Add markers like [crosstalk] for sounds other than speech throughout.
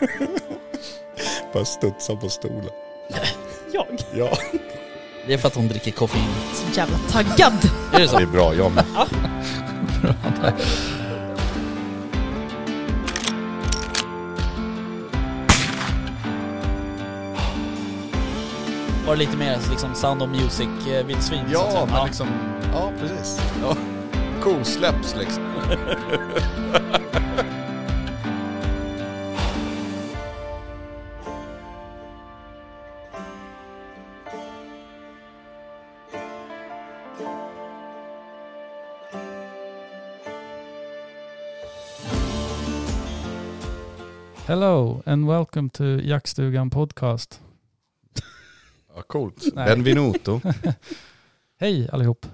[laughs] Bara studsa på stolen. [laughs] Jag? Ja. Det är för att hon dricker koffein. Så jävla taggad. Är det så? Det är bra, jag med. Var det lite mer liksom Sound of Music-vildsvin? att Ja, men liksom... Ja, precis. Ja. Kosläpps liksom. [laughs] Hello and welcome to Jaktstugan podcast. Ja, coolt. Nej. Benvenuto. [laughs] Hej allihop,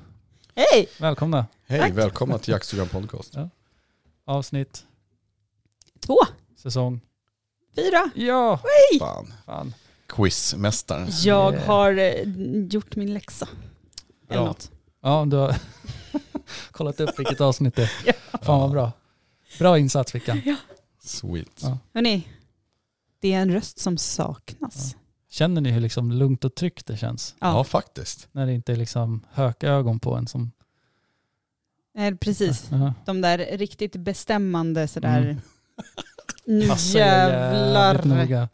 Hej! välkomna. Hej, Tack. välkomna till Jaktstugan Podcast. Avsnitt, Två, säsong. fyra. Ja, Fan. fan. Quizmästaren. Jag Yeah. har eh, gjort min läxa. Eller Bra. något. Ja, du har [laughs] kollat upp vilket avsnitt det är. [laughs] Ja. Fan vad bra. Bra insats Vickan. Sweet. Ja. Hörni, det är en röst som saknas. Känner ni hur liksom lugnt och tryggt det känns? Ja, Ja, faktiskt. När det inte är liksom hökögon på en som... eh, precis. Ja. De där riktigt bestämmande sådär. Mm. [laughs] Nu jävligt jävlar. Ja,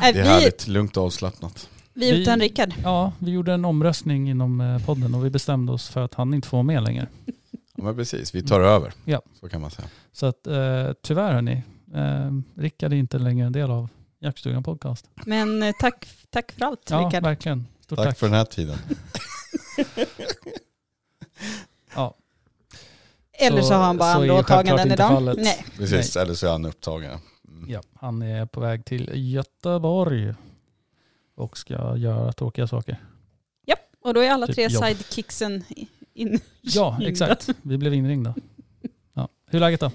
Nej, det är härligt, lugnt och avslappnat. Vi Vi- utan Rickard. Ja, vi gjorde en omröstning inom eh, podden och vi bestämde oss för att han inte får vara med längre. [laughs] Ja, men precis, vi tar över. Ja. Så kan man säga. Så att eh, tyvärr hörni, eh, Rickard är inte längre en del av Jaktstugan podcast. Men eh, tack, tack för allt Ja, Rickard. verkligen. Stort Tack, tack. för den här tiden. [laughs] Ja, Eller så har han bara så är andra ju självklart åtaganden inte idag. fallet. Nej. Precis, eller så är han upptagen. Mm. ja, han är på väg till Göteborg och ska göra tråkiga saker. Och då är alla Typ tre jobb. sidekicksen in. Ja, exakt. Vi blev inringda. Ja. Hur är läget då?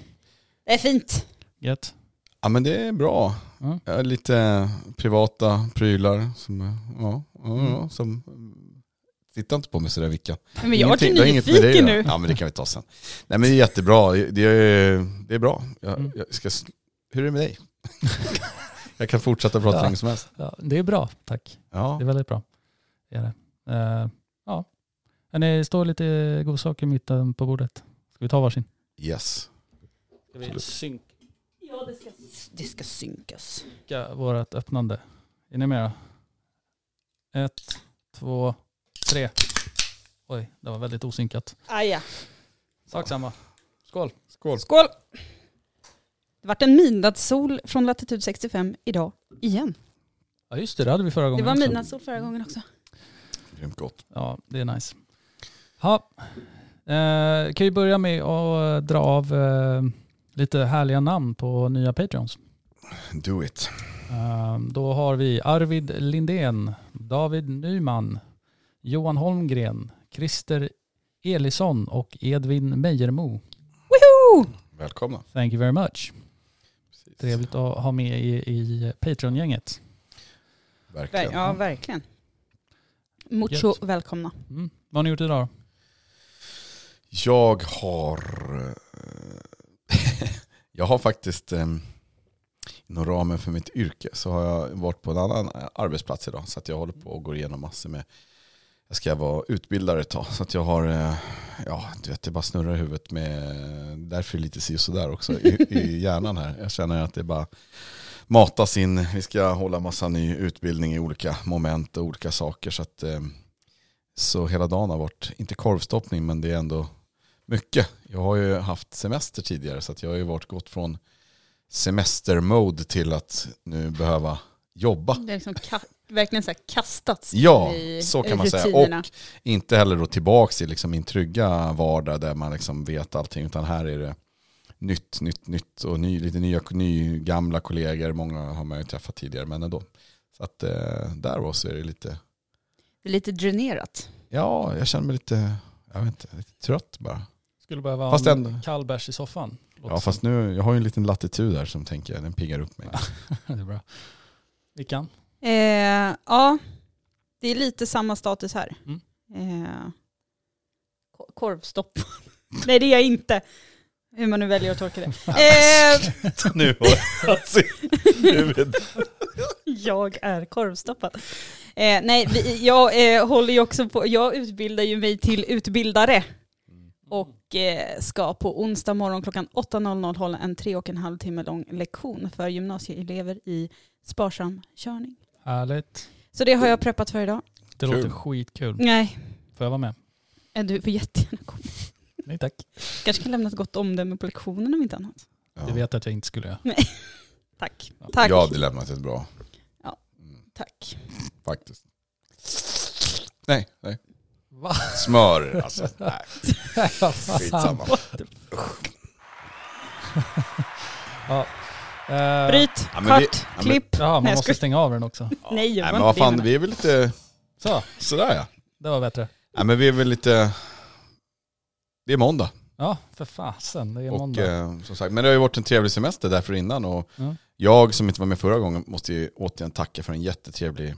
Det är fint. Gött? Ja men det är bra. Ja. Jag har lite privata prylar som, ja, ja, Mm. som Titta inte på mig sådär Vicka. Men jag vart ju Ingenting- det har inget med dig nyfiken nu. Ja men det kan vi ta sen. Nej men det är jättebra. Det är, det är bra. Jag, Mm. jag ska, hur är det med dig? [laughs] jag kan fortsätta prata Ja. hur länge som helst. Ja, det är bra, tack. Ja. Det är väldigt bra. Det är det. Ja. Men det står lite godsaker i mitten på bordet. Ska vi ta varsin? Yes. Ska vi synka Ja, det ska, det ska synkas. vårt öppnande? Är ni med då? Ett, två, tre. Oj, det var väldigt osynkat. Aja. Sak samma. Skål. Skål. Skål! Det vart en midnattssol från latitud 65 idag igen. Ja just det, det hade vi förra gången Det var också. midnattssol förra gången också. Grymt gott. Ja, det är nice. Ha. Eh, kan vi börja med att dra av eh, lite härliga namn på nya Patreons. Do it. Eh, då har vi Arvid Lindén, David Nyman, Johan Holmgren, Christer Elisson och Edvin Meijermo. Välkomna. Thank you very much. Precis. Trevligt att ha med i, i Patreon-gänget. Verkligen. Ja, verkligen. Mucho Gött. välkomna. Mm. Vad har ni gjort idag? Jag har... Eh, [laughs] jag har faktiskt eh, inom ramen för mitt yrke så har jag varit på en annan arbetsplats idag. Så att jag håller på och går igenom massor med... Jag ska vara utbildare ett tag. Så att jag har... Eh, ja, du vet, det bara snurrar i huvudet med... Därför är det lite si och så där också i, i hjärnan här. Jag känner att det bara matas in. Vi ska hålla massa ny utbildning i olika moment och olika saker. Så att... Så hela dagen har varit, inte korvstoppning, men det är ändå mycket. Jag har ju haft semester tidigare så att jag har ju varit gått från semestermode till att nu behöva jobba. Det är liksom verkligen så kastats Ja, i så kan man säga. rutinerna. Och inte heller då tillbaka i liksom min trygga vardag där man liksom vet allting. Utan här är det nytt, nytt, nytt och ny, lite nya, ny, gamla kollegor. Många har man ju träffat tidigare, men ändå. Så att eh, där var så är det lite, Det är lite dränerat. ja, jag känner mig lite, jag vet inte, lite trött bara. Skulle behöva ha Fast en ändå- kall bärs i soffan. Låter Ja, fast nu, jag har ju en liten latitud här som tänker jag, den piggar upp mig. [laughs] det är bra. Vickan? Eh, ja, det är lite samma status här. Mm. Eh, ko- korvstopp. [laughs] Nej det är jag inte. Hur man nu väljer att tolka det. [laughs] Eh, nu har jag se huvudet. jag är korvstoppad. Eh, nej, vi, jag eh, håller ju också på, jag utbildar ju mig till utbildare. Och eh, ska på onsdag morgon klockan 8.00 hålla en tre och en halv timme lång lektion för gymnasieelever i sparsam körning. Härligt. Så det har jag preppat för idag. Det Kul. låter skitkul. Nej, Får jag vara med? eh, du får jättegärna komma. Nej tack. Kanske kan lämna ett gott omdöme på lektionen om inte annat. Det vet jag att jag inte skulle göra. [laughs] Tack. Ja. Tack. Jag hade lämnat ett bra. Ja. Mm, Tack. faktiskt. Nej, nej. Va? Smör alltså. [laughs] Nej, skitsamma. Ja. Eh, Bryt, Ja, vi- kort, ja, men- klipp. Jaha, man Nej, måste stänga av den också. Nej, jag Nej var men vad fan, vi är väl lite Så, sådär ja. det var bättre. Nej men vi är väl lite, det är måndag. Ja, för fasen. Det är Och, måndag. eh, som sagt, men det har ju varit en trevlig semester därför innan och Ja. jag som inte var med förra gången måste ju återigen tacka för en jättetrevlig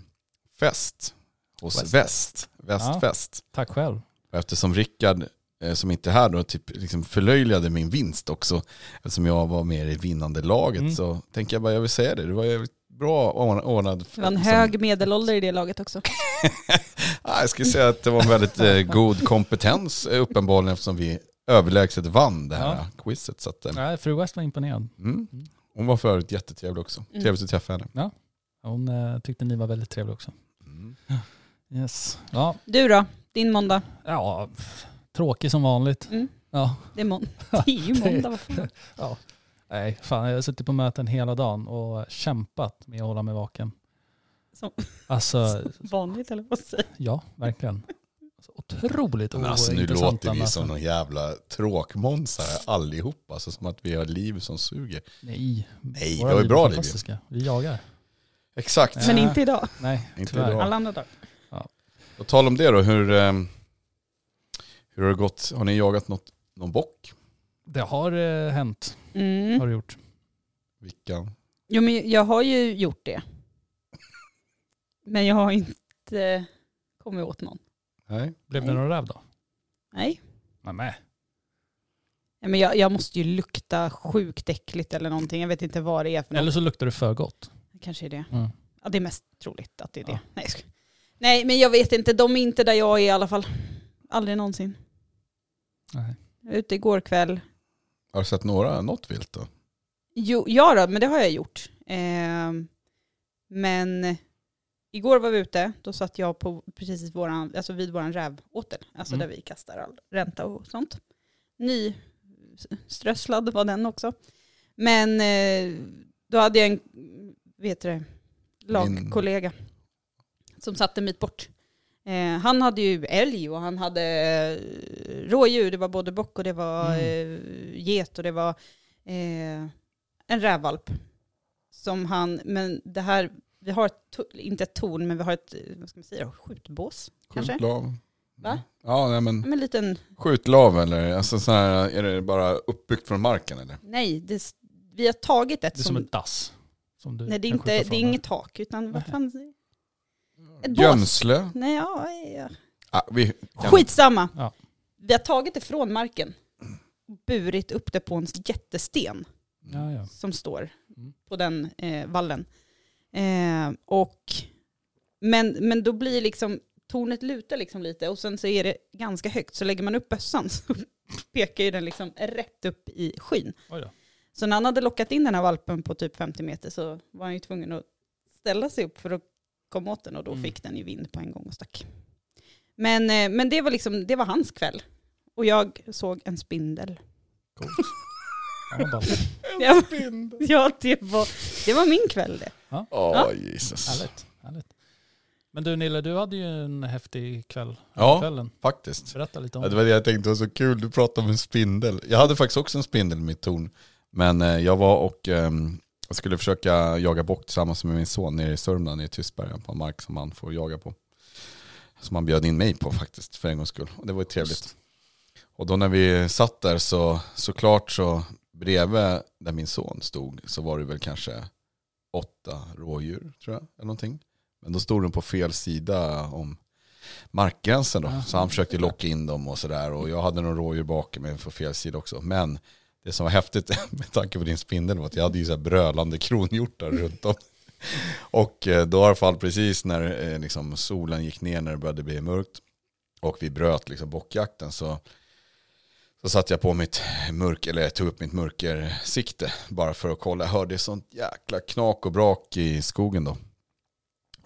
fest hos West. Väst. Västfest. Tack själv. Och Eftersom Rickard, eh, som inte är här då, typ liksom förlöjligade min vinst också, eftersom jag var med i vinnande laget, Mm. så tänker jag bara, jag vill säga det, det var jävligt bra ordnad. Det var en liksom- hög medelålder i det laget också. [laughs] Ja, jag skulle säga att det var en väldigt eh, god kompetens eh, uppenbarligen eftersom vi överlägset vann det här Ja. quizet. Så att, eh, Nej, fru West var imponerad. mm. Hon var för övrigt jättetrevlig också. Mm. Trevligt att träffa henne. Hon eh, tyckte ni var väldigt trevliga också. Mm. Yes. Ja, Du då? Din måndag? ja tråkig som vanligt. Mm. Ja. Det är måndag. [laughs] Det är ju måndag, vad fan. ja. Nej, fan jag har suttit på möten hela dagen och kämpat med att hålla mig vaken. Som- Alltså, [laughs] Vanligt eller vad säger ja, verkligen. Alltså, otroligt Men alltså nu låter vi som någon jävla tråkmånsar allihopa. Alltså som att vi har liv som suger. Nej, Nej, vi har ju bra liv. Vi jagar. Exakt. Men inte idag. Nej, Inte idag. Alla andra dagar. Och tal om det då, hur, eh, hur har det gått? Har ni jagat något, någon bock? Det har eh, hänt, Mm. har det gjort. Vilka? Jo, men jag har ju gjort det. Men jag har inte kommit åt någon. Nej. Blev det Nej. någon räv då? Nej. Nej, nej. Ja, Men jag, jag måste ju lukta sjukt äckligt eller någonting. Jag vet inte vad det är för Eller något. så luktar det för gott. Kanske är det. Mm. Ja, det är mest troligt att det är det. Nej, jag skojar. Nej, men jag vet inte. De är inte där jag är i alla fall. Aldrig någonsin. Nej. Jag var ute igår kväll. Har du sett några, något vilt då? Jo, ja då, men det har jag gjort. Ehm, men igår var vi ute, då satt jag på precis våran, alltså vid våran rävåtel, alltså Mm. där vi kastar all ränta och sånt. Ny strösslad var den också. Men eh, då hade jag en, vet du det, lagkollega som satt en bit bort. Eh, han hade ju älg och han hade eh, rådjur, det var både bock och det var Mm. eh, get och det var eh, en rävvalp. Som han, men det här, vi har ett, inte ett torn, men vi har ett, eh, vad ska man säga, skjutbås kanske? Skjutlav? Va? Ja, nej, men Men en liten, skjutlav eller? Alltså så här, är det bara uppbyggt från marken eller? nej, det, vi har tagit ett Det är som, som ett dass. Som du nej det är, inte, det är inget tak, utan vad fan, ett bås. Gömsle? Nej, ja, ja. Ah, vi. Skitsamma. Ja. Vi har tagit det från marken och burit upp det på en jättesten Ja, ja. som står Mm. på den eh, vallen. Eh, och, men, men då blir liksom, tornet lutar liksom lite och sen så är det ganska högt. Så lägger man upp bössan [laughs] så pekar ju den liksom rätt upp i skyn. Oj då. Så när han hade lockat in den här valpen på typ 50 meter så var han ju tvungen att ställa sig upp för att komma åt den och då Mm. fick den ju vind på en gång och stack. Men, eh, men det, var liksom, det var hans kväll. Och jag såg en spindel. Coolt. Ja, vad ballt. [laughs] Ja, [laughs] ja det, var, det var min kväll det. Åh, Ja. Jesus. Härligt. Härligt. Men du Nille, du hade ju en häftig kväll. Ja. Kvällen. Faktiskt. Berätta lite om Ja, det det. var det jag tänkte var så kul, du pratade om en spindel. Jag hade faktiskt också en spindel i mitt torn. Men eh, jag var och ehm, jag skulle försöka jaga bock tillsammans med min son nere i Sörmland i Tystberga på en mark som man får jaga på. Som han bjöd in mig på faktiskt för en gångs skull. Och det var ju trevligt. Och då när vi satt där så såklart så bredvid där min son stod så var det väl kanske åtta rådjur tror jag. Eller någonting. Men då stod de på fel sida om markgränsen då. Så han försökte locka in dem och sådär. Och jag hade någon rådjur bakom mig på fel sida också. Men det som var häftigt [laughs] med tanke på din spindel var att jag hade ju så här brölande kronhjortar runt om. Och eh, då i alla fall precis när eh, liksom solen gick ner när det började bli mörkt och vi bröt liksom bockjakten så, så satte jag på mitt mörk, eller jag tog upp mitt mörkersikte bara för att kolla. Jag hörde sånt jäkla knak och brak i skogen då.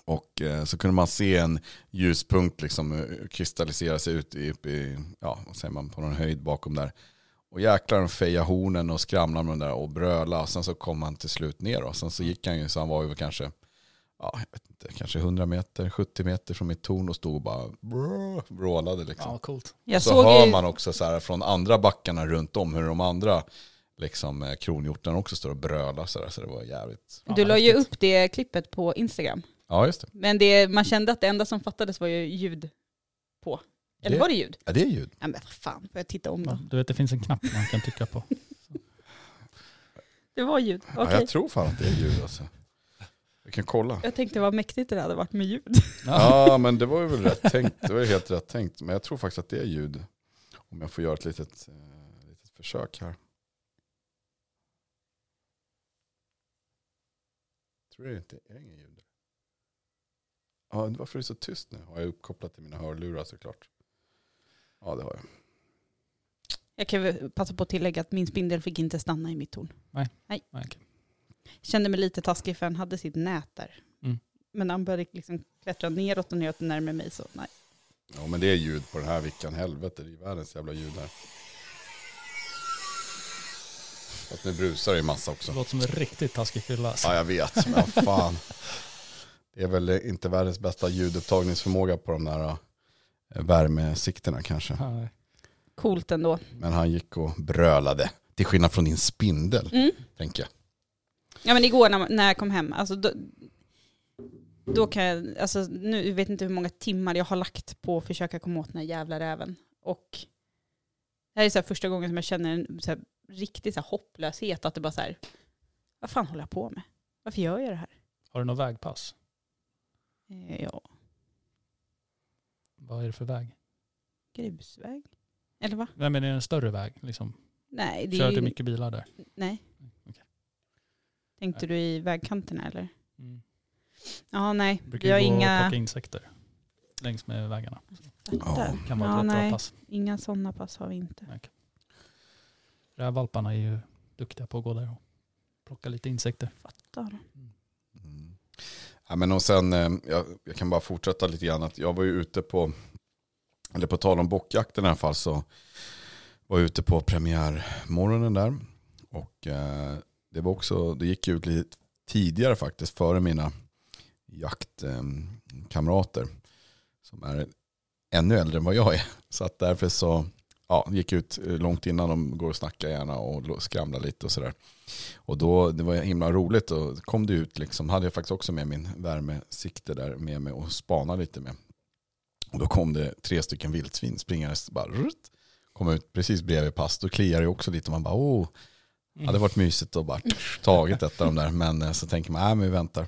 Och eh, så kunde man se en ljuspunkt liksom kristallisera sig ut i, upp i, ja, vad säger man, på någon höjd bakom där. Och jäklar de feja hornen och skramlade med den där och bröla. Och sen så kom han till slut ner och sen så gick han ju, så han var ju kanske, ja, jag vet inte, kanske 100 meter, 70 meter från mitt torn och stod och bara brå, vrålade liksom. Ja, coolt. Jag så såg hör ju, man också så här från andra backarna runt om hur de andra liksom eh, kronhjortarna också står och brölar så där. Så det var jävligt. Du la ju upp det klippet på Instagram. Ja just det. Men det, man kände att det enda som fattades var ju ljud på. Eller Det- var det ljud? Ja det är ljud. Nej men vad fan, får jag titta om då? Ja, du vet det finns en knapp man kan trycka på. Det var ljud, okej. Ja, jag tror fan att det är ljud alltså. Vi kan kolla. Jag tänkte vad mäktigt det hade varit med ljud. Ja men det var ju väl rätt tänkt. Det var ju helt rätt tänkt. Men jag tror faktiskt att det är ljud. Om jag får göra ett litet, eh, litet försök här. Tror det inte är ingen ljud. Ja, varför är det så tyst nu? Har jag uppkopplat till mina hörlurar såklart? Ja det har jag. Jag kan passa på att tillägga att min spindel fick inte stanna i mitt torn. Nej, okej. Kände mig lite taskig för han hade sitt nät där. Mm. Men han började liksom klättra neråt och neråt närmare mig så nej. Ja men det är ljud på den här vickan. Helvete, det är världens jävla ljud här. Fast nu brusar det ju massa också. Det låter som en riktigt taskig fylla. alltså. Ja jag vet, men fan. Det är väl inte världens bästa ljudupptagningsförmåga på de där värmesikterna kanske. Nej. Coolt ändå. Men han gick och brölade. Till skillnad från din spindel, Mm. tänker jag. Ja men igår när, när jag kom hem, alltså då, då kan jag, alltså nu jag vet inte hur många timmar jag har lagt på att försöka komma åt den här jävla räven. Och det här är så här första gången som jag känner en så här riktig så här hopplöshet, att det bara så här, vad fan håller jag på med? Varför gör jag det här? Har du något vägpass? Eh, Ja, Vad är det för väg? grusväg? Eller va? Nej men är det en större väg? Liksom. Nej, det Kör är det ju, mycket bilar där? nej. Okej. Tänkte du i vägkanterna eller? Mm. Ja, nej. Brukar Vi har gå och inga... plocka insekter längs med vägarna. Fattar. Kan vara Ja, nej. pass. Inga sådana pass har vi inte. Rävvalparna är ju duktiga på att gå där och plocka lite insekter. Fattar. Mm. Ja, men och sen, eh, jag, jag kan bara fortsätta lite grann. Att jag var ju ute på, eller på tal om bockjakten i alla fall, så var jag ute på premiärmorgonen där. Och eh, det var också, det gick ut lite tidigare faktiskt, före mina jaktkamrater. Eh, som är ännu äldre än vad jag är. Så att därför så, ja, gick ut eh, långt innan de går och snackar gärna och skramlar lite och sådär. Och då, det var himla roligt och kom det ut liksom, hade jag faktiskt också med min värmesikte där med mig och spana lite med. Och då kom det tre stycken vildsvin springandes bara rutt, kom ut precis bredvid pass. Då kliar det också lite och man bara åh, det hade varit mysigt och bara tagit ett av de där. Men eh, så tänker man, nej men vi väntar.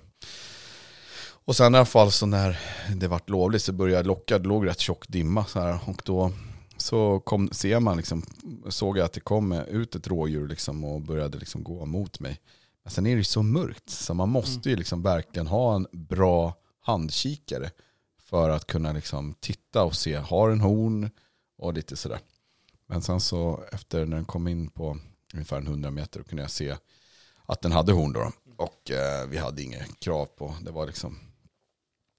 Och sen i alla fall så när det vart lovligt så började jag locka, det låg rätt tjock dimma så här. Och då så kom, ser man liksom, såg jag att det kom ut ett rådjur liksom och började liksom gå mot mig. Men sen är det så mörkt så man måste ju liksom verkligen ha en bra handkikare för att kunna liksom titta och se, har en horn och lite sådär. Men sen så efter när den kom in på ungefär en 100 meter kunde jag se att den hade horn då. Och eh, vi hade inget krav på, det var liksom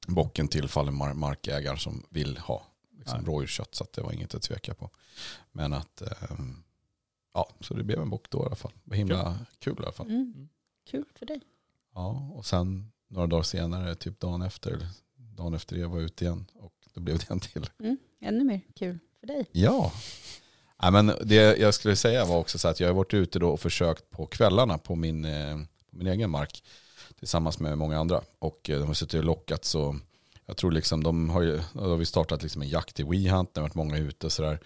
bocken tillfaller mar- markägaren som vill ha liksom, Nej. rådjurskött så att det var inget att tveka på. Men att, eh, ja, så det blev en bock då i alla fall. Det var himla kul i alla fall. Mm. Kul för dig. Ja, och sen några dagar senare, typ dagen efter, dagen efter det var jag ute igen och då blev det en till. Mm. Ännu mer kul för dig. Ja. ja men det jag skulle säga var också så att jag har varit ute då och försökt på kvällarna på min, eh, på min egen mark tillsammans med många andra. Och eh, de har suttit och lockat så jag tror liksom de har ju, då har vi startat liksom en jakt i WeHunt, det har varit många ute och sådär.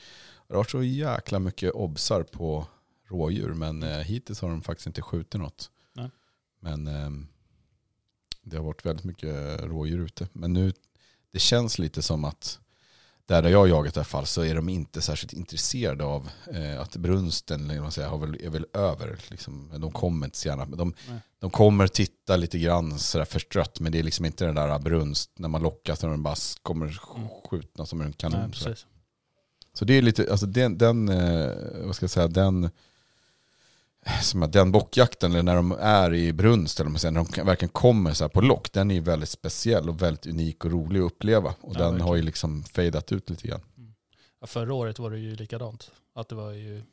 Det har varit så jäkla mycket obsar på rådjur men eh, hittills har de faktiskt inte skjutit något. Nej. Men eh, det har varit väldigt mycket rådjur ute. Men nu, det känns lite som att där jag har jagat i alla fall så är de inte särskilt intresserade av eh, att brunsten eller man säger, har väl, är väl över. Liksom. De kommer inte så gärna. De, Nej. de kommer titta lite grann sådär förstrött men det är liksom inte den där brunst när man lockas när de bara kommer skjutna som en kanon. Nej. Så det är lite, alltså den, den eh, vad ska jag säga, den, som att den bockjakten, eller när de är i brunst, eller säger, när de verkligen kommer så här på lock, den är ju väldigt speciell och väldigt unik och rolig att uppleva. Och Ja, den har verkligen. ju liksom fejdat ut lite grann. Ja, förra året var det ju likadant. Att det var ju,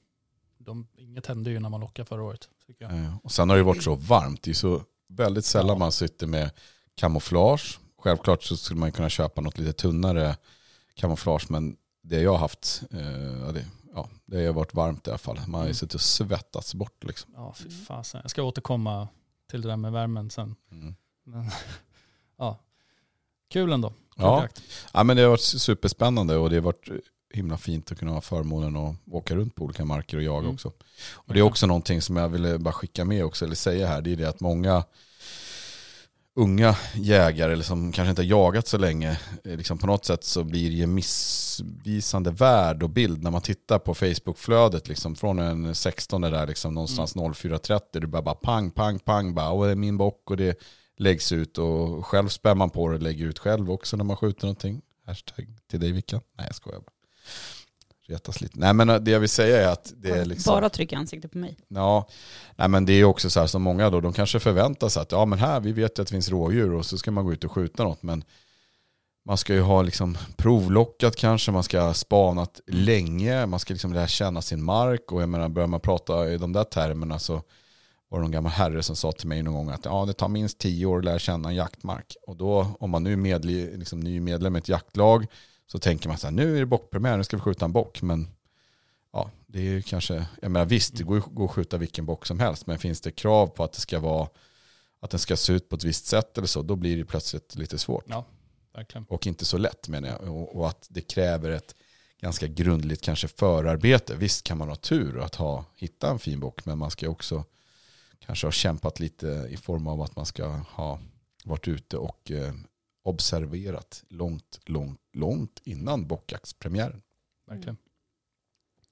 de, inget hände ju när man lockade förra året. Jag. Eh, Och sen har det varit så varmt, det är så väldigt sällan Ja. man sitter med kamouflage. Självklart så skulle man kunna köpa något lite tunnare kamouflage, men det jag har haft, eh, ja, det, ja, det har varit varmt i alla fall. Man har ju Mm. suttit och svettats bort liksom. Ja, fy fasen. Jag ska återkomma till det där med värmen sen. Mm. Men, [laughs] ja, kul ändå. Ja. Ja, men det har varit superspännande och det har varit himla fint att kunna ha förmånen att åka runt på olika marker och jaga Mm. också. Och det är också någonting som jag ville bara skicka med också, eller säga här, det är det att många unga jägare eller som kanske inte har jagat så länge, eh, liksom på något sätt så blir det ju missvisande värld och bild när man tittar på Facebook-flödet liksom, från en 16 där liksom, någonstans 04.30, det bara, bara pang, pang, pang, bara, och det är min bock och det läggs ut och själv spär man på det och lägger ut själv också när man skjuter någonting. Hashtag till dig Vickan. Nej jag skojar bara. Retas lite. Nej men det jag vill säga är att det är liksom... Bara trycka ansiktet på mig. Ja, nej men det är också så här som många då, de kanske förväntar sig att ja men här, vi vet ju att det finns rådjur och så ska man gå ut och skjuta något. Men man ska ju ha liksom provlockat kanske, man ska ha spanat länge, man ska liksom lära känna sin mark. Och jag menar, börjar man prata i de där termerna så var det någon gammal herre som sa till mig någon gång att ja, det tar minst tio år att lära känna en jaktmark. Och då, om man nu är medle, liksom, ny medlem i ett jaktlag, så tänker man så här, nu är det bockpremiär, nu ska vi skjuta en bock. Men ja, det är ju kanske, jag menar visst, det går går att skjuta vilken bock som helst, men finns det krav på att det ska vara, att den ska se ut på ett visst sätt eller så, då blir det plötsligt lite svårt. Ja, verkligen. Och inte så lätt menar jag. Och, och att det kräver ett ganska grundligt kanske förarbete. Visst kan man ha tur att ha, hitta en fin bock, men man ska också kanske ha kämpat lite i form av att man ska ha varit ute och eh, observerat långt, långt, långt innan bockjaktspremiären. verkligen.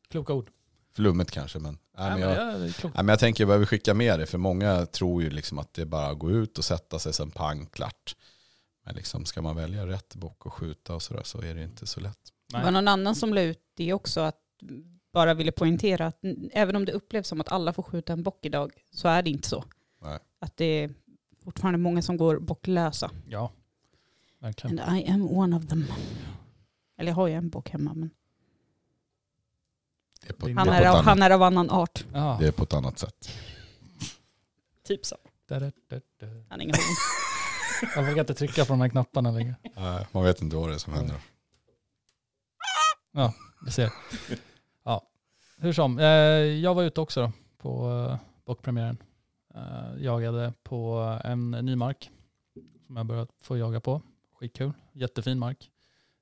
Kloka ord. Flummet kanske, men, nej, men, jag, ja, är nej, men jag tänker jag vill skicka med det, för många tror ju liksom att det bara går ut och sätta sig sen pang, klart. Men liksom, ska man välja rätt bock och skjuta och sådär så är det inte så lätt. Det var Nej. någon annan som la ut det också, att bara ville poängtera att även om det upplevs som att alla får skjuta en bock idag, så är det inte så. Nej. Att det är fortfarande många som går bocklösa. Ja, verkligen. And I am one of them. Eller jag har ju en bock hemma, men är på, han är är, av, annat, han är av annan art. Ja. det är på ett annat sätt. [laughs] Typ så. Da, da, da, da. Han är ingen hund. [laughs] Jag vågar inte trycka på de här knapparna längre. Nej, man vet inte vad det är som händer. Du ser. Ja, hur som. Eh, jag var ute också då på eh, bockpremiären. Eh, jagade på en ny mark som jag börjat få jaga på. Skitkul. Jättefin mark.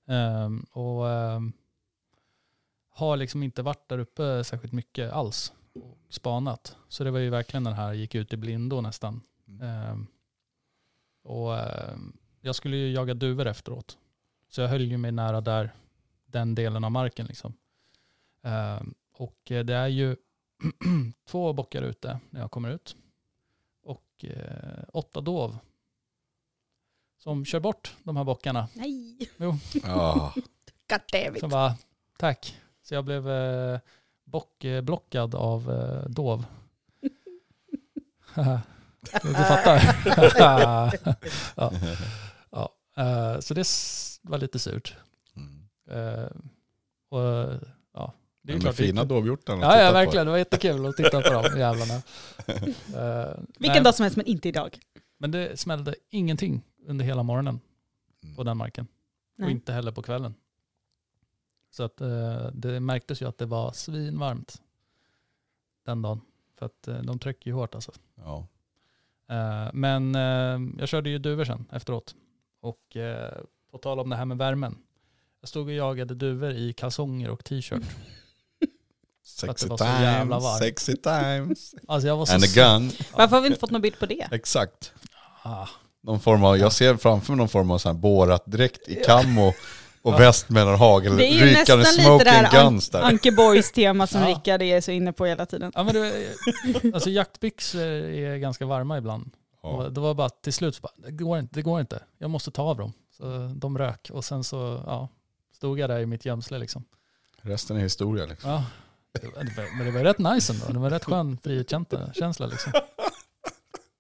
Ehm, och ehm, har liksom inte varit där uppe särskilt mycket alls och spanat. Så det var ju verkligen den här, gick ut i blindo nästan. Ehm, och jag skulle ju jaga duvor efteråt. Så jag höll ju mig nära där, den delen av marken liksom. Och det är ju [clears throat] två bockar ute när jag kommer ut. Och eh, åtta dov. Som kör bort de här bockarna. Nej, Ja, goddammit. Så bara, tack. Så jag blev eh, bock, eh, blockad av eh, dov. [laughs] du fattar? [laughs] ja. Ja. Eh, så det var lite surt. mm. Och, ja, det är klart. fina dovhjortarna att Ja, ja på. verkligen. Det var jättekul att titta på dem jävlarna. [laughs] Vilken nej, dag som helst, men inte idag. Men det smällde ingenting under hela morgonen Mm. på den marken. Och Nej. inte heller på kvällen. Så att eh, det märktes ju att det var svinvarmt den dagen. För att eh, de trycker ju hårt alltså. Ja. Eh, men eh, jag körde ju duvor sen efteråt. Och eh, på tal om det här med värmen. Jag stod och jagade duvor i kalsonger och t-shirt. [laughs] att Sexy det var så jävla times, sexy times. Alltså jag var så... And a gun. Varför har vi inte fått någon bild på det? Exakt. Ah, Någon form av, jag ser framför mig någon form av sån här borat dräkt i kammo och väst med en hagel, Det är ju rykande nästan lite det smoking här guns där. Ankeborgs tema som Ja. Rickard är så inne på hela tiden. Ja, men det, alltså jaktbyxor är ganska varma ibland. Ja. Och det var bara till slut så bara, det går inte, det går inte. Jag måste ta av dem. Så de rök och sen så ja, stod jag där i mitt gömsle liksom. Resten är historia liksom. Ja. Men det var rätt nice ändå. Det var rätt skön frihetskänsla liksom.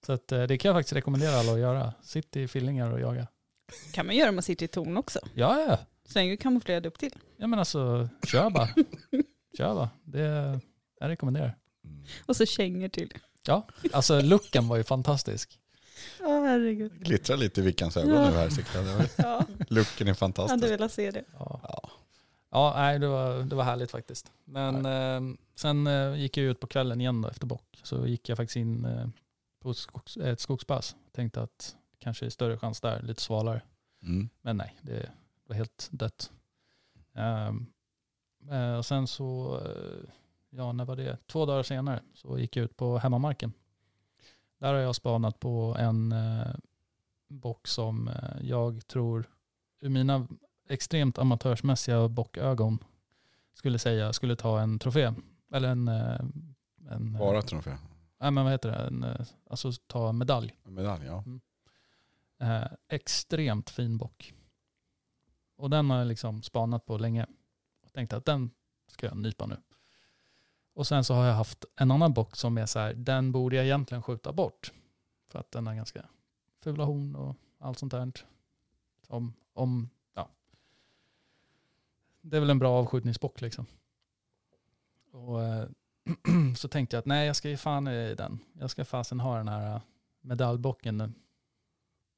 Så att, eh, det kan jag faktiskt rekommendera alla att göra. Sitt i fillingar och jaga. kan man göra om man sitter i torn också. Ja, ja. Så länge du kamouflerad upp till. Ja men alltså, kör bara. Kör bara. Det jag rekommenderar. Mm. Och så kängor till. Ja, alltså looken var ju fantastisk. Åh herregud. Glittrar lite i Vickans ögon nu här. jag. Ja, Looken är hade fantastisk. velat se det. Ja, Ja. ja nej, det, var, det var härligt faktiskt. Men eh, sen eh, gick jag ut på kvällen igen då efter bock. Så gick jag faktiskt in eh, på skogs, ett skogspass. Tänkte att kanske är större chans där, lite svalare. Mm. Men nej, det var helt dött. Eh, och sen så, eh, ja när var det? Två dagar senare så gick jag ut på hemmamarken. Där har jag spanat på en eh, bock som eh, jag tror, ur mina extremt amatörsmässiga bockögon, skulle säga skulle ta en trofé. Eller en, eh, en Bara trofé. Nej men vad heter det, en, eh, alltså ta medalj. Medalj, ja. Eh, extremt fin bock. Och den har jag liksom spanat på länge. Och tänkte att den ska jag nypa nu. Och sen så har jag haft en annan bock som är så här, den borde jag egentligen skjuta bort. För att den har ganska fula horn och allt sånt där. Om, om, ja. Det är väl en bra avskjutningsbock liksom. Och eh, [clears throat] så tänkte jag att nej jag ska ju fan i den. Jag ska fasen ha den här eh, medaljbocken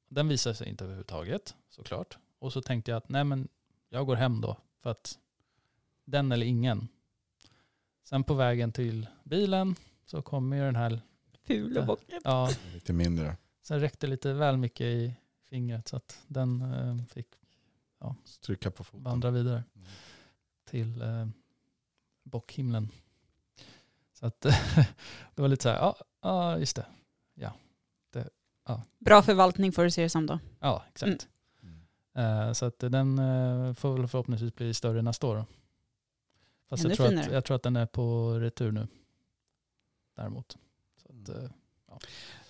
den visade sig inte överhuvudtaget såklart. Och så tänkte jag att nej men jag går hem då för att den eller ingen. Sen på vägen till bilen så kommer ju den här, Fula bocken. ja, Lite mindre. sen räckte lite väl mycket i fingret så att den eh, fick Stryka på foten. vandra vidare Mm. till eh, bockhimlen. Så att [laughs] det var lite så här, ja, ja just det. Bra förvaltning får du se det som då. Ja, exakt. Mm. Eh, Så att den eh, får väl förhoppningsvis bli större nästa år. Då. Fast jag tror, att, jag tror att den är på retur nu. Däremot. Så att, Mm. eh,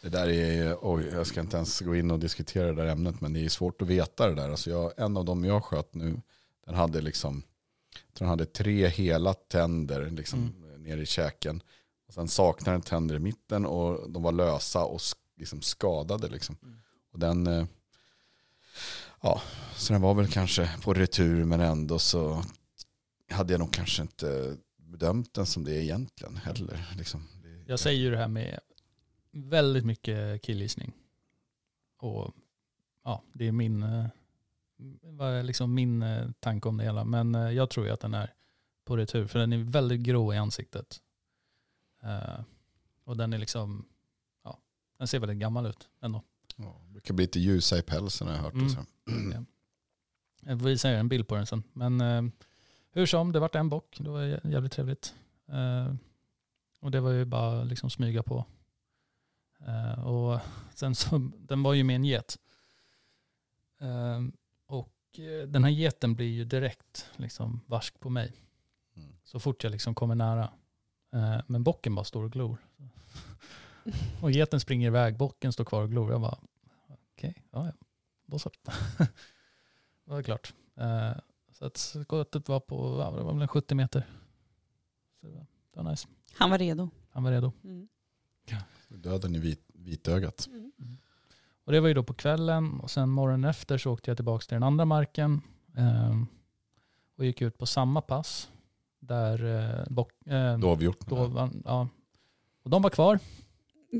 Det där är, oj, jag ska inte ens gå in och diskutera det där ämnet, men det är svårt att veta det där. Alltså jag, en av dem jag sköt nu, den hade liksom, jag tror den hade tre hela tänder liksom, Mm. Ner i käken. Och sen saknade den tänder i mitten och de var lösa och liksom skadade. Liksom. Mm. Och den, eh, ja, så den var väl kanske på retur, men ändå så hade jag nog kanske inte bedömt den som det egentligen heller. Liksom. Jag säger ju det här med väldigt mycket killgissning. Och ja, det är min, eh, är liksom min eh, tanke om det hela. Men jag tror ju att den är på retur. För den är väldigt grå i ansiktet. Eh, och den är liksom, ja, den ser väldigt gammal ut ändå. Ja, det brukar bli lite ljusa i pälsen har jag hört. Mm. Så. Ja. Jag får visa er en bild på den sen. Men eh, hur som, det vart en bock. Det var jä- jävligt trevligt. Eh, och det var ju bara liksom smyga på. Och sen så, [laughs] den var ju med en get. Och den här geten blir ju direkt liksom varsk på mig. Mm. Så fort jag liksom kommer nära. Eh, men bocken bara står och glor. [laughs] Och geten springer iväg, bocken står kvar och glor. Jag bara, okej, ja ja, då så. [laughs] det var klart. Eh, så att skottet var på, ja, det var väl en 70 meter. Så det var, det var nice. Han var redo. Han var redo. Mm. Döden i vit, vitögat. Och det var ju då på kvällen och sen morgonen efter så åkte jag tillbaka till den andra marken eh, och gick ut på samma pass. Där eh, bock, eh, då, var- ja. Och de var kvar,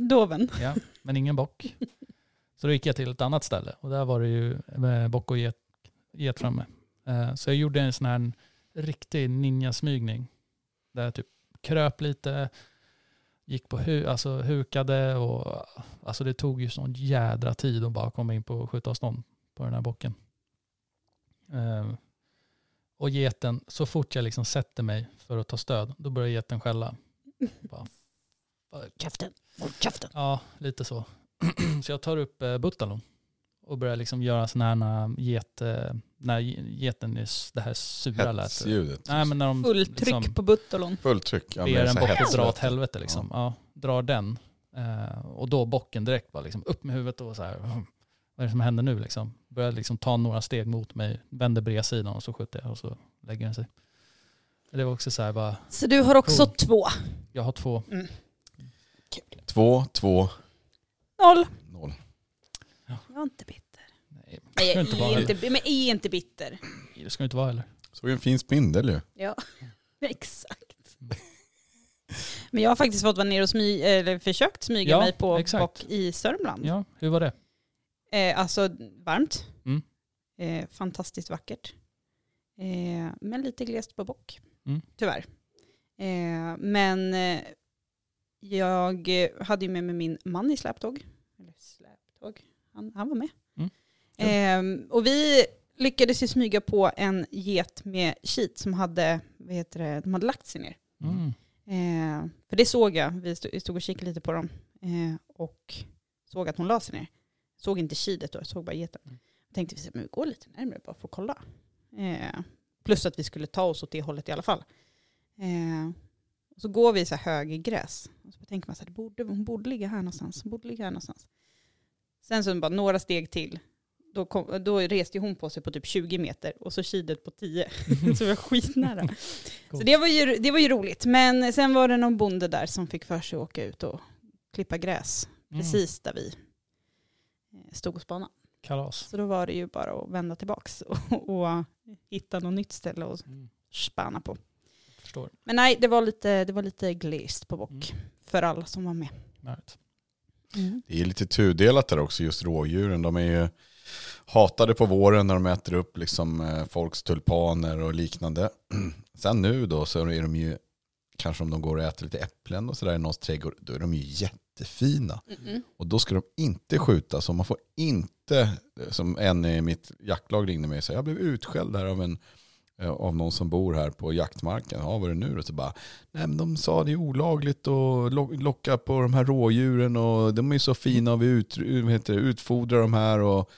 Doven. ja, men ingen bock. [laughs] Så då gick jag till ett annat ställe och där var det ju eh, bock och get, get framme. Eh, så jag gjorde en sån här riktig ninjasmygning. Där jag typ kröp lite, gick på hu, alltså hukade och alltså det tog ju sån jädra tid att bara komma in på skjutavstånd på den här bocken. Eh, och geten, så fort jag liksom sätter mig för att ta stöd, då börjar geten skälla. [laughs] Bara, Käften. Håll käften. Ja, lite så. [clears throat] så jag tar upp eh, Buttalon och började liksom göra sådana här get, eh, när geten är det här sura lät. Hetsljudet. Nej men när de Fullt tryck liksom på buttolon. Fullt tryck. Ja, ber en bock att dra åt helvete liksom. Ja. drar den. Eh, och då bocken direkt bara liksom upp med huvudet och så här. Vad är det som händer nu liksom? Börjar liksom ta några steg mot mig, vänder bredsidan och så skjuter jag och så lägger den sig. Det var också så här bara, Så du har också Cool. två. jag har två. Två, två, Noll. noll. Jag är inte bitter. Nej, Nej, jag inte är inte, men är inte bitter. det ska inte vara heller. Såg en fin spindel ju. Ja, [laughs] exakt. Men jag har faktiskt fått vara nere och smy, eller försökt smyga Ja, mig på exakt. bock i Sörmland. Ja, hur var det? Eh, alltså varmt. Mm. Eh, fantastiskt vackert. Eh, men lite glest på bock. Mm. Tyvärr. Eh, men eh, jag hade ju med mig min man i släptåg. Eller släptåg. Han, han var med. Mm. Eh, och vi lyckades ju smyga på en get med kit som hade, vad heter det, de hade lagt sig ner. Mm. För det såg jag, vi stod, och kikade lite på dem. Och såg att hon la sig ner. Såg inte kidet då, jag såg bara geten. Mm. Tänkte vi, men vi går lite närmare bara för att kolla. Eh, plus att vi skulle ta oss åt det hållet i alla fall. Eh, och så går vi i så här högergräs. Och så tänker man så här, det borde, hon borde ligga här någonstans. Hon borde ligga här någonstans. Sen så bara några steg till. Då, kom, då reste hon på sig på typ 20 meter och så kidet på 10. [laughs] så vi var skitnära. Så det var, ju, det var ju roligt. Men sen var det någon bonde där som fick för sig att åka ut och klippa gräs. Mm. Precis där vi stod och spanade. Kalas. Så då var det ju bara att vända tillbaks [laughs] och, och hitta något nytt ställe och Mm. spana på. Förstår. Men nej, det var lite, det var lite glest på bock Mm. för alla som var med. Right. Det är lite tudelat där också, just rådjuren. De är ju hatade på våren när de äter upp liksom eh, folks tulpaner och liknande. [clears throat] Sen nu då så är de ju, kanske om de går och äter lite äpplen och sådär i någons trädgård, då är de ju jättefina. Och då ska de inte skjutas och man får inte, som en i mitt jaktlag ringde mig och sa, jag blev utskälld här av en eh, av någon som bor här på jaktmarken. Ja, vad är det nu då? Så bara, nej men de sa det är olagligt att lo- locka på de här rådjuren och de är så fina och vi ut, heter det, utfodrar de här och,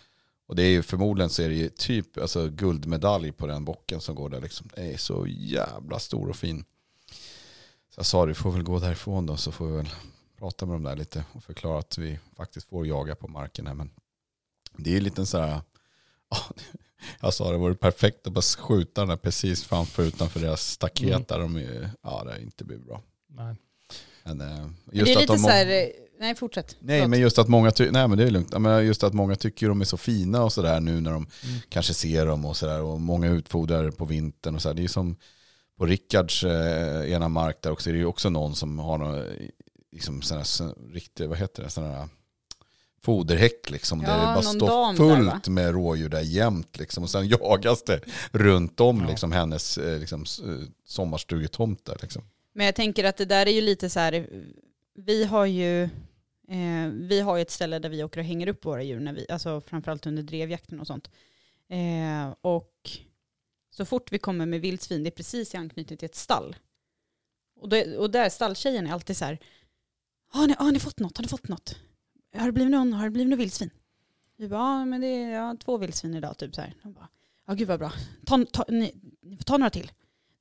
och det är ju förmodligen så är det ju typ alltså, guldmedalj på den bocken som går där liksom. Det är så jävla stor och fin. Så jag sa du får väl gå därifrån då så får vi väl prata med dem där lite och förklara att vi faktiskt får jaga på marken här. Men det är ju lite så här, [laughs] ja, jag sa det vore perfekt att bara skjuta den här precis framför utanför deras staket Mm. där de är, ja det har inte blivit bra. Nej. Men, eh, just det är att lite de, så här, eh, nej fortsätt. Nej men just att många nej men det är lugnt, men just att många tycker de är så fina och sådär nu när de Mm. kanske ser dem och sådär och många utfodrar på vintern och sådär. Det är som på Rickards eh, ena mark där också, det är ju också någon som har någon, liksom sådana här, riktigt, vad heter det, sådana här foderhäck liksom. Ja, där det bara står där, fullt va? med rådjur där jämt liksom. Och sen jagas det runt om Ja. liksom hennes eh, liksom, eh, sommarstugetomt där liksom. Men jag tänker att det där är ju lite så här, vi har ju, eh, vi har ju ett ställe där vi åker och hänger upp våra djur, när vi, alltså framförallt under drevjakten och sånt. Eh, och så fort vi kommer med vildsvin, det är precis i anknytning till ett stall. Och, det, och där stalltjejen är alltid så här, har ni, har ni fått något? Har ni fått något? Har det blivit någon, har det blivit någon vildsvin? Vi bara, ja men det är ja, två vildsvin idag, typ så här. De bara, ja gud vad bra, ta, ta, ni, ni får ta några till.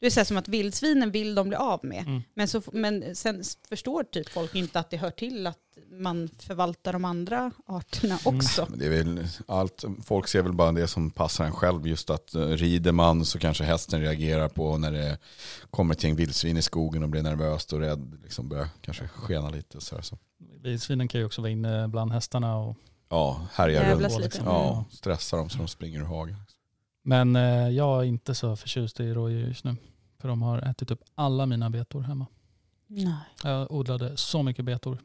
Det är så här som att vildsvinen vill de bli av med. Mm. Men, så, men sen förstår typ folk inte att det hör till att man förvaltar de andra arterna Mm. också. Men det är väl allt, folk ser väl bara det som passar en själv. Just att eh, rider man så kanske hästen reagerar på när det kommer ett gäng vildsvin i skogen och blir nervöst och rädd. Liksom börjar kanske skena lite. Så här, så. Vildsvinen kan ju också vara inne bland hästarna. Och, Ja, härjar runt. lite. Ja, stressar dem så de springer ur hagen. men eh, jag är inte så förtjust i rådjur just nu. För de har ätit upp alla mina betor hemma. Nej. Jag odlade så mycket betor.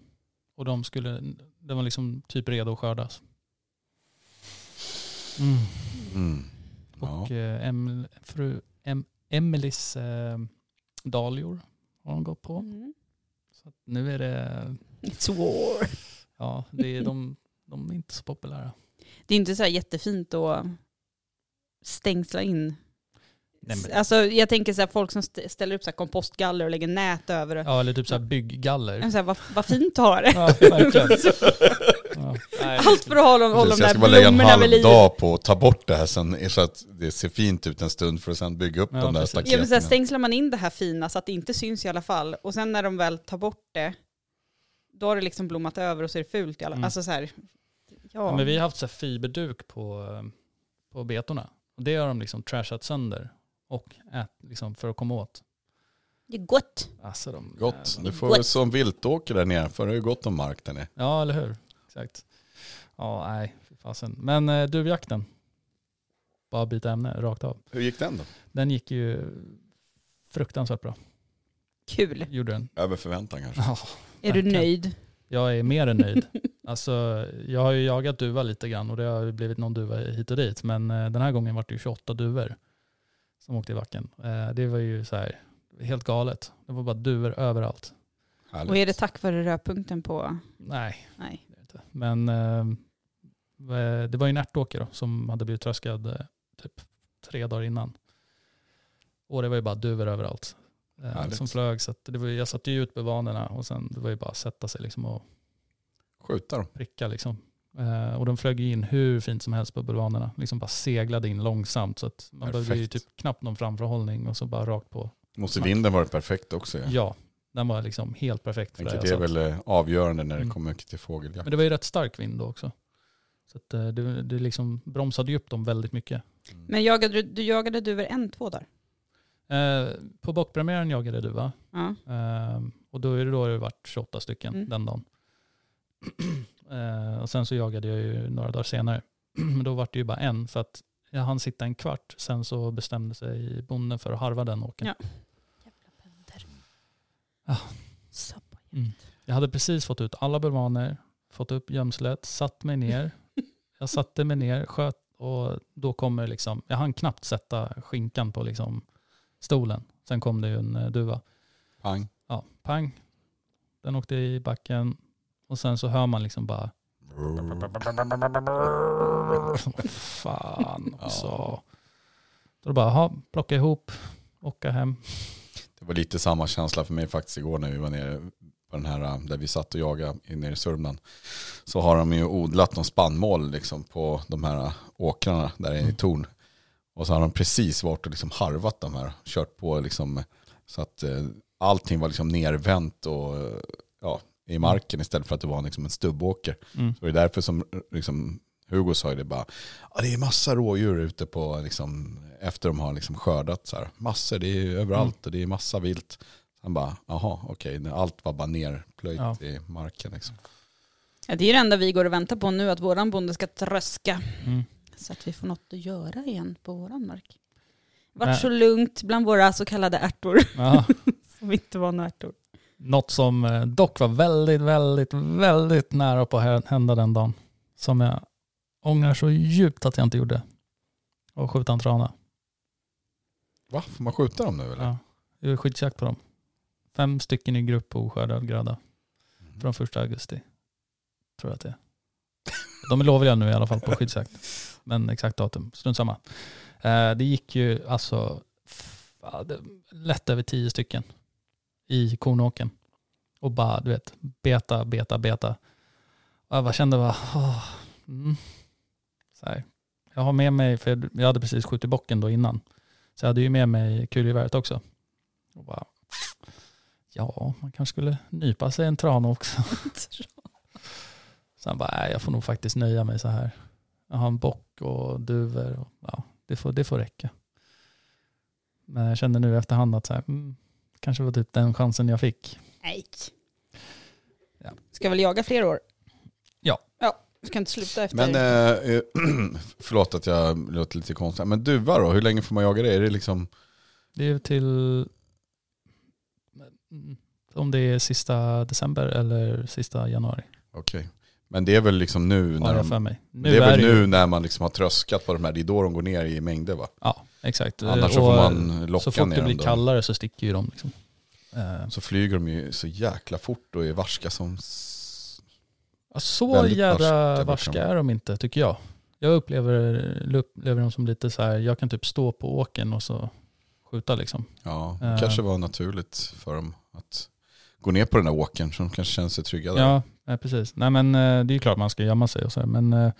Och de skulle, de var liksom typ redo att skördas. Mm. Mm. Ja. Och eh, em, fru em, Emelies eh, dahlior har de gått på. Mm. Så att nu är det, It's war. ja, det är, de, de är inte så populära. Det är inte så här jättefint att stängsla in. Nej, men- Alltså, jag tänker så här, folk som st- ställer upp så här kompostgaller och lägger nät över det. Ja, eller typ så här bygggaller. Så här, vad, vad fint du har [laughs] det. Ja. Ja. Allt för att hålla, hålla de Precis, jag där ska bara lägga en blommorna vid halv liv. dag på att ta bort det här sen, så att det ser fint ut en stund för att sen bygga upp Ja, de där precis. Ja, men staketen. så här, stängslar man in det här fina så att det inte syns i alla fall. Och sen när de väl tar bort det, då har det liksom blommat över och så är det fult i alla Mm. Alltså så här, ja. Ja, men vi har haft så här fiberduk på, på betorna. Och det har de liksom trashat sönder. Och ät, liksom för att komma åt. Det är gott. Alltså de, Gott, jävla- du får Gott. som viltåker där nere, för det är ju gott om mark där nere. Ja, eller hur? Exakt. Ja, nej, fasen. Men eh, duvjakten. Bara byta ämne rakt av. Hur gick den då? Den gick ju fruktansvärt bra. Kul. Gjorde den. Över förväntan kanske? Ja, Är du nöjd? jag är mer än nöjd. [laughs] Alltså, jag har ju jagat duva lite grann och det har ju blivit någon duva hit och dit. Men eh, den här gången var det ju 28 duvor som åkte i backen. Eh, det var ju så här helt galet. Det var bara duvor överallt. Härligt. Och är det tack vare rödpunkten på... Nej, Nej. det. Men eh, det var ju en ärtåker då, som hade blivit tröskad eh, typ tre dagar innan. Och det var ju bara duvor överallt. Härligt. som flög. Så att det var, jag satte ju ut bevanerna och sen det var ju bara att sätta sig liksom och Skjuta dem. pricka liksom. Eh, och de flög in hur fint som helst på bulvanerna. Liksom bara seglade in långsamt så att man behövde ju Perfekt. typ knappt någon framförhållning och så bara rakt på. Måste Smack. vinden varit perfekt också. Ja. Ja, den var liksom helt perfekt för Tänker det. det är väl eh, avgörande när det Mm. kommer till fågeljakt. Men det var ju rätt stark vind då också. Så att eh, det, det liksom bromsade ju upp dem väldigt mycket. Mm. Men jagade du, du jagade duvor en, två dagar? Eh, på bockpremiären jagade du va? Ja. Eh, och då är det då det varit 28 stycken Mm. den dagen. Eh, och sen så jagade jag ju några dagar senare. [clears throat] Men då var det ju bara en för att jag hann sitta en kvart. Sen så bestämde sig bonden för att harva den åken. Ja. Jävla bönder. Ja. Sabba. Mm. Jag hade precis fått ut alla bulvaner, fått upp gömslet, satt mig ner. [laughs] Jag satte mig ner, sköt och då kommer liksom, jag hann knappt sätta skinkan på liksom stolen. Sen kom det ju en eh, duva. Pang. Ja, pang. Den åkte i backen och sen så hör man liksom bara fan också. Ja. Då bara, ha, plocka ihop, åka hem. Det var lite samma känsla för mig faktiskt igår när vi var nere på den här där vi satt och jagade nere i Sörmland. Så har de ju odlat någon spannmål liksom på de här åkrarna där i torn. Och så har de precis varit och liksom harvat de här. Kört på liksom så att eh, allting var liksom nervänt och ja, i marken istället för att det var liksom en stubbåker. Mm. Så det är därför som liksom, Hugo sa ju det bara, ja, det är massa rådjur ute på, liksom, efter de har liksom skördat. Så här. Massor, det är överallt och det är massa vilt. Han bara, jaha, okej, allt var bara nerplöjt Ja. i marken. Liksom. Ja, det är det enda vi går och väntar på nu, att våran bonde ska tröska. Mm. Så att vi får något att göra igen på våran mark. Vart så lugnt bland våra så kallade ärtor, Ja. [laughs] som inte var några ärtor. Något som eh, dock var väldigt, väldigt, väldigt nära på att hända den dagen. Som jag ångrar så djupt att jag inte gjorde. Och skjuta en trana. Va, får man skjuta dem nu eller? Ja. Det var skyddsjakt på dem. Fem stycken i grupp på oskördad gröda. Mm. Från första augusti. Tror jag att det är. De är lovliga nu i alla fall på skyddsjakt. Men exakt datum, strunt samma. Eh, det gick ju alltså lätt över tio stycken i kornåken. Och bara, du vet, beta, beta, beta. Och jag bara kände bara, åh, mm. så här. Jag har med mig, för jag hade precis skjutit bocken då innan. Så jag hade ju med mig kulgeväret också. Och bara, ja, man kanske skulle nypa sig en trana också. Sen [laughs] bara, nej, jag får nog faktiskt nöja mig så här. Jag har en bock och duvor och ja, det får, det får räcka. Men jag kände nu efterhand att så här, mm, kanske var typ den chansen jag fick. Nej. Ja. Ska väl jaga fler år? Ja. Ja, ska inte sluta efter. Men eh, [clears throat] förlåt att jag låter lite konstigt. Men duva då, hur länge får man jaga det? Är det liksom, Det är till om det är sista december eller sista januari. okej. Men det är väl liksom nu när jag för de, mig. Nu det är väl det ju- nu när man liksom har tröskat på de här, det är då de går ner i mängder va? Ja, exakt. Annars så Och får man locka Så fort ner det blir kallare så sticker ju de. Liksom. Eh, Så flyger de ju så jäkla fort och är varska som... Ja, så jävla varska är de inte tycker jag. Jag upplever, upplever dem som lite så här, jag kan typ stå på åken och så skjuta liksom. Ja, det Eh. kanske var naturligt för dem att går ner på den där åkern så de kanske känner sig trygga där. Ja, precis. Nej men eh, det är ju klart man ska gömma sig och så här, men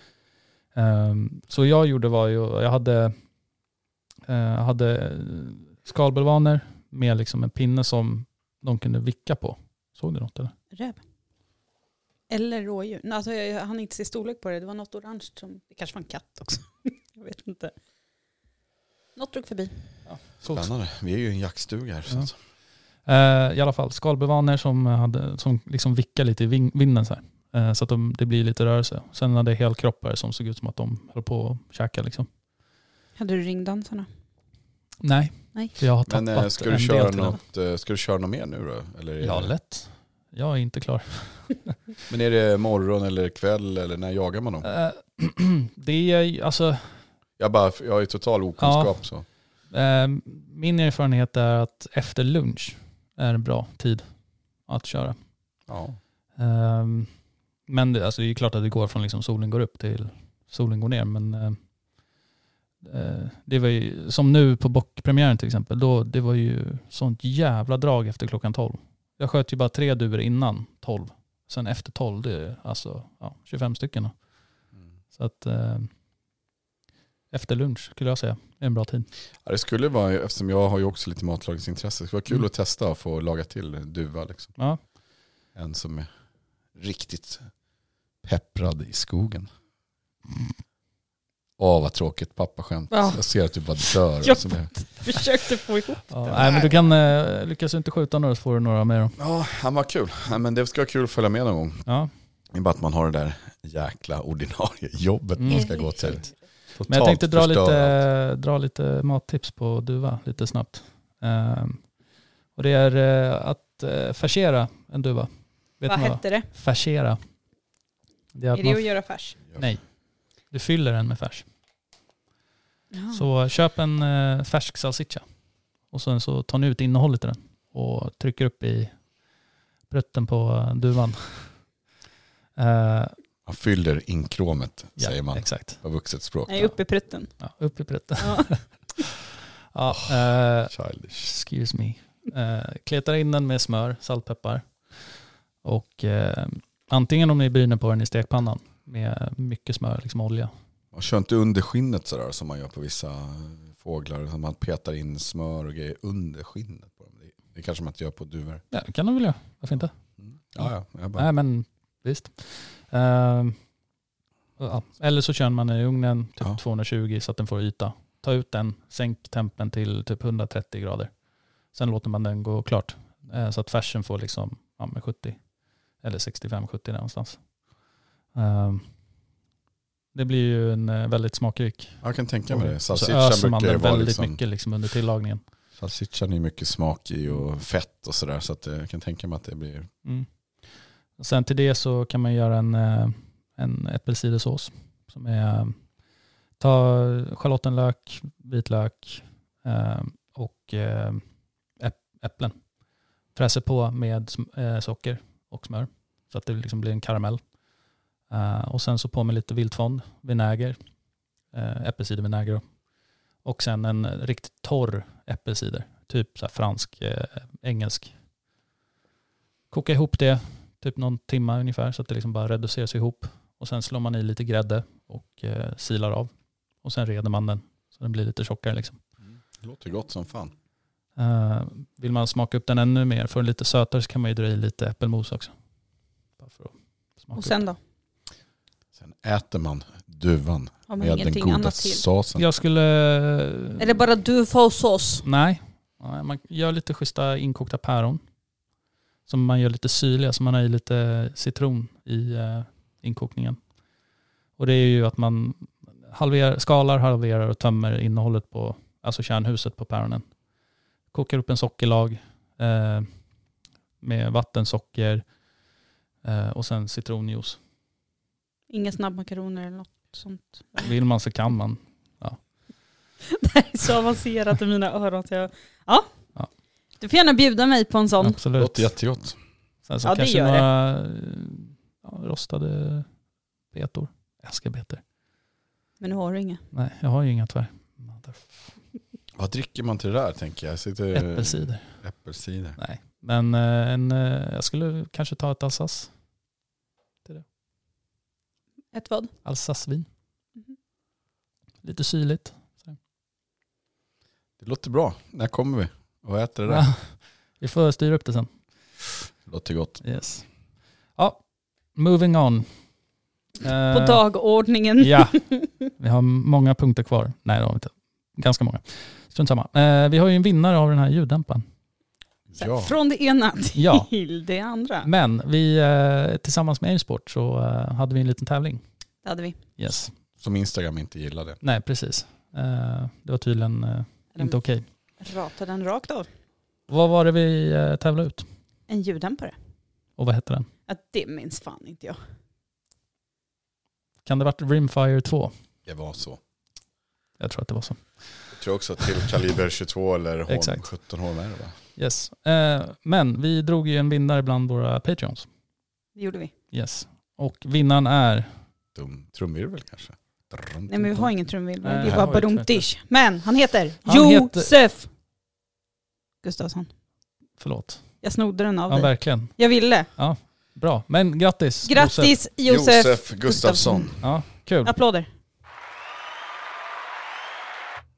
ehm, så jag gjorde var ju, jag hade, eh, jag hade skalbulvaner med liksom en pinne som de kunde vicka på. Såg du något eller? Räv. Eller rådjur. Alltså, jag hann inte se storlek på det. Det var något orange som, det kanske var en katt också. [laughs] jag vet inte. Något drog förbi. Spännande. Vi är ju i en jaktstuga här. Så Ja. att, Eh, I alla fall skalbulvaner som, hade, som liksom vickar lite i vinden så här. Eh, så att de, det blir lite rörelse. Sen hade jag helkroppar som såg ut som att de höll på att käka liksom. Hade du ringdansarna? Nej, Nej. för jag har tappat Men eh, ska, du en köra del till den. något, eh, ska du köra något mer nu då? Eller är Ja, det, lätt. Jag är inte klar. [laughs] men är det morgon eller kväll eller när jagar man dem? Eh, [clears throat] det är ju- alltså, Jag, bara, jag har ju total okunskap så. eh, min erfarenhet är att efter lunch är en bra tid att köra. Ja. Ehm, men det, alltså det är ju klart att det går från liksom solen går upp till solen går ner. Men eh, eh, det var ju, som nu på bockpremiären till exempel, då, det var ju sånt jävla drag efter klockan 12. Jag sköt ju bara tre duvor innan 12. Sen efter 12, det är alltså ja, 25 stycken. då. Så att eh, efter lunch skulle jag säga är en bra tid. Ja, det skulle vara, eftersom jag har ju också lite matlagningsintresse, det skulle vara kul Mm. att testa och få laga till duva. Liksom. Ja, En som är riktigt pepprad i skogen. Åh vad tråkigt pappaskämt. Ja. Jag ser att du bara dör. Jag Alltså det. [laughs] försökte få ihop ja nej, men du kan, eh, lyckas du inte skjuta några så får du några mer. då. Ja, han var kul. Ja, men det ska vara kul att följa med någon gång. Ja. Det är bara att man har det där jäkla ordinarie [laughs] jobbet man Mm. ska gå till. Totalt Men jag tänkte dra lite, dra lite mattips på duva lite snabbt. Ehm, och det är eh, att uh, färsera en duva. Vet Vad ni vad? hette det? Färsera. Det är att Är det man, att göra färs? nej, du fyller den med färs. Ja. Så köp en uh, färsk salsiccia. Och sen så tar ni ut innehållet i den och trycker upp i prutten på eh, duvan. [laughs] Eh, Man fyller inkromet, ja, säger man Exakt. på vuxet språk. Nej, uppe i prutten. Ja, upp i prutten. Ja. [laughs] Ja, eh, Childish. Excuse me. Eh, kletar in den med smör, saltpeppar. Och eh, antingen om ni bryner på den i stekpannan med mycket smör, liksom olja. Man kör inte under skinnet sådär som man gör på vissa fåglar. Som man petar in smör och grejer under skinnet. på dem. Det, det kanske man inte gör på duvor. Ja, det kan de väl göra. Varför inte? Ja, ja. Jag bara, Nej men visst. Eh, ja. Eller så kör man i ugnen typ Ja. 220 så att den får yta. Ta ut den, sänk tempen till typ 130 grader. Sen låter man den gå klart. Eh, så att färsen får liksom ja, med 70 eller 65-70 där någonstans. Eh, det blir ju en eh, väldigt smakrik. jag kan tänka mig det. Och så öser man den väldigt liksom, mycket liksom under tillagningen. salsichan är mycket smak i och fett och sådär. Så att eh, jag kan tänka mig att det blir Mm. Och sen till det så kan man göra en, eh, en äppelcidersås. Som är, ta schalottenlök, vitlök och äpp- äpplen. Fräser på med socker och smör så att det liksom blir en karamell. Eh, och sen så på med lite viltfond, vinäger, eh, äppelcidervinäger och sen en riktigt torr äppelcider, typ så här fransk, eh, engelsk. Koka ihop det, typ någon timma ungefär så att det liksom bara reduceras ihop. Och sen slår man i lite grädde och silar av. Och sen reder man den så den blir lite tjockare liksom. Det låter gott som fan. Vill man smaka upp den ännu mer, för lite sötare så kan man ju dra i lite äppelmos också. Bara för att smaka Och upp. sen då? Sen äter man duvan Har man med den ingenting goda annat till? såsen. Jag skulle... Är det bara du får sås? Nej. Nej, man gör lite schyssta inkokta päron. Som man gör lite syrliga, så man har i lite citron i eh, inkokningen. Och det är ju att man halverar, skalar, halverar och tömmer innehållet på, alltså kärnhuset på päronen. Kokar upp en sockerlag eh, med vatten, socker eh, och sen citronjuice. Inga snabbmakaroner eller något sånt? Vill man så kan man. [laughs] Det här är så avancerat i mina öron. Så jag, ja. Ja. Du får gärna bjuda mig på en sån. Det Absolut. låter jättegott. Sen så Ja, det kanske gör det. några eh, ja, rostade betor. Älskar betor. Men nu har du inga. Nej, jag har ju inga tyvärr. [laughs] Vad dricker man till det där tänker jag? Sitter, Äppelcider. Äppelcider. Nej, Men eh, en, eh, jag skulle kanske ta ett Alsace. Ett vad? Alsace-vin. Mhm. Lite syrligt. Det låter bra. När kommer vi? Och äter det där? Ja, vi får styra upp det sen. Det låter gott. Yes. Ja, moving on. På Eh, dagordningen. Ja, [laughs] vi har många punkter kvar. Nej, det har vi inte. Ganska många. Strunt samma. Eh, vi har ju en vinnare av den här ljuddämparen. Så Ja. Från det ena [laughs] Ja. till det andra. Men vi, eh, tillsammans med Aimsport så eh, hade vi en liten tävling. Det hade vi. Yes. Som Instagram inte gillade. Nej, precis. Eh, det var tydligen eh, inte okej. Ratade den rakt av. Vad var det vi tävlade ut? En ljuddämpare. Och vad hette den? Att det minns fan inte jag. Kan det ha varit Rimfire 2? Det var så. Jag tror att det var så. Jag tror också till kaliber 22 eller Holm, Exakt. 17 Holm är det va? Yes. Eh, men vi drog ju en vinnare bland våra Patreons. Det gjorde vi. Yes. Och vinnaren är... Dum trumvirvel kanske? Nej men vi har ingen trumvirvel. Det är bara badumtish. Men han heter Han heter- Josef Gustafsson. Förlåt. Jag snodde den av Ja, dig. verkligen. Jag ville. Bra. Men grattis. Grattis Josef. Josef Gustafsson. Ja, kul. Applåder.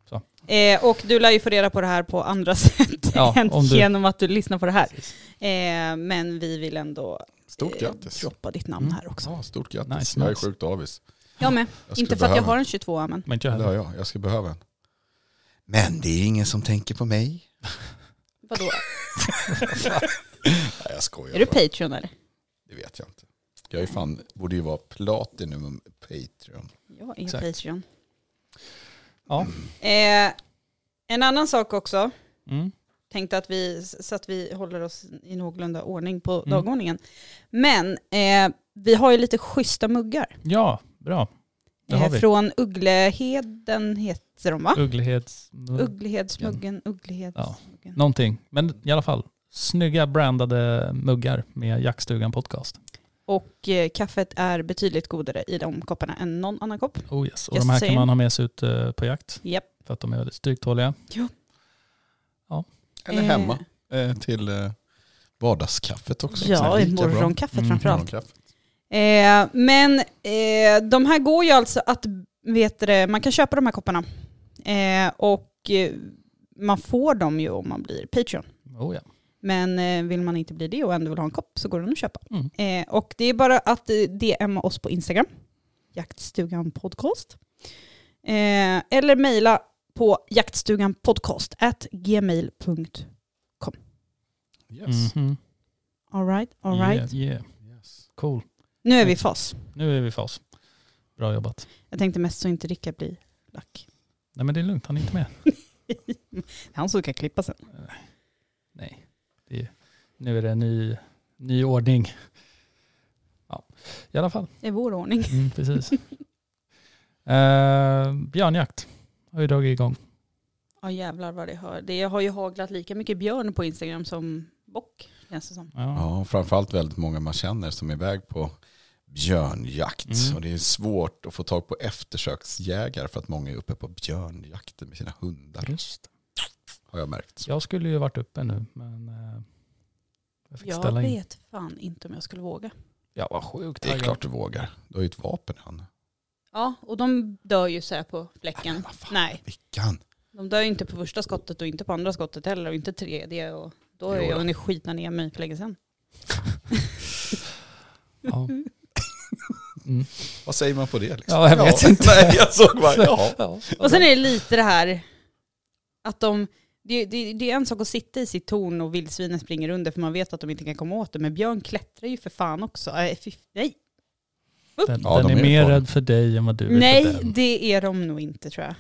Så. Eh, och du lär ju få reda på det här på andra [laughs] sätt Ja, än du- genom att du lyssnar på det här. Eh, men vi vill ändå Stort eh, droppa ditt namn Mm. här också. Ja, stort grattis. Nice, jag är nice. sjukt avis. Jag med. Jag Inte för att jag har en. en 22 men Men inte jag heller. jag. Jag skulle behöva en. Men det är ingen som tänker på mig. [laughs] vadå? [laughs] Nej, jag skojar. Är du. Patreon eller? Det vet jag inte. Jag är fan, borde ju vara platinum Patreon. Jag är Exakt. Patreon. Ja. Eh, en annan sak också. Mm. Tänkte att vi, så att vi håller oss i någorlunda ordning på Mm. dagordningen. Men eh, vi har ju lite schyssta muggar. Ja, bra. Det har Eh, vi. från Uggleheden heter de va? Ugglighets... Ugglehedsmuggen, Ugglehedsmuggen. Någonting. Men i alla fall. Snygga brandade muggar med Jackstugan podcast. Och eh, kaffet är betydligt godare i de kopparna än någon annan kopp. Oh yes. Och Just de här saying. kan man ha med sig ut eh, på jakt. Japp. För att de är väldigt stryktåliga. Eller Eh, hemma eh, till eh, vardagskaffet också. Ja, i lika bra. morgonkaffet Mm. framförallt. Eh, men eh, de här går ju alltså att, vet du, det, man kan köpa de här kopparna. Eh, och eh, man får dem ju om man blir Patreon. Oh ja. Men eh, vill man inte bli det och ändå vill ha en kopp så går den att köpa. Mm. Eh, och det är bara att eh, DMa oss på Instagram, jaktstugan podcast. Eh, eller mejla på jaktstuganpodcast at gmail.com. Yes. Mhm. All right, all right. Yeah, yeah. yes. Cool. Nu är vi i fas. Nu är vi i fas. Bra jobbat. Jag tänkte mest så inte Rickard blir lack. Nej men det är lugnt, han är inte med. [laughs] Han som kan klippa sen. Nej. Det nu är det en ny, ny ordning. Ja, i alla fall. Det är vår ordning. Mm, precis. eh, björnjakt har ju dragit igång. Ja jävlar vad det har. Det har ju haglat lika mycket björn på Instagram som bock känns det som. Ja. Ja, framförallt väldigt många man känner som är iväg på björnjakt. Mm. Och det är svårt att få tag på eftersöksjägare för att många är uppe på björnjakten med sina hundar. Just. Har jag märkt. Jag skulle ju varit uppe nu men eh, jag fick Jag ställa in. vet fan inte om jag skulle våga. Jag var sjukt Det är klart du vågar. Du har ju ett vapen i handen. Ja, och de dör ju så här på fläcken. vad fan. Nej, Vickan. de dör ju inte på första skottet och inte på andra skottet heller och inte tredje. Och då är Jo jag hunnit skita ner mig för länge sedan. [laughs] Ja. [laughs] Mm. Vad säger man på det? Liksom? Ja, jag vet inte. [laughs] Nej, jag såg bara, ja. Ja. Och sen är det lite det här att de, det, det, det är en sak att sitta i sitt torn och vildsvinen springer under för man vet att de inte kan komma åt det. Men björn klättrar ju för fan också. Äh, fy, nej, Den, Ja, den de är är mer rädd för dig än vad du är nej för den. det är de nog inte tror jag.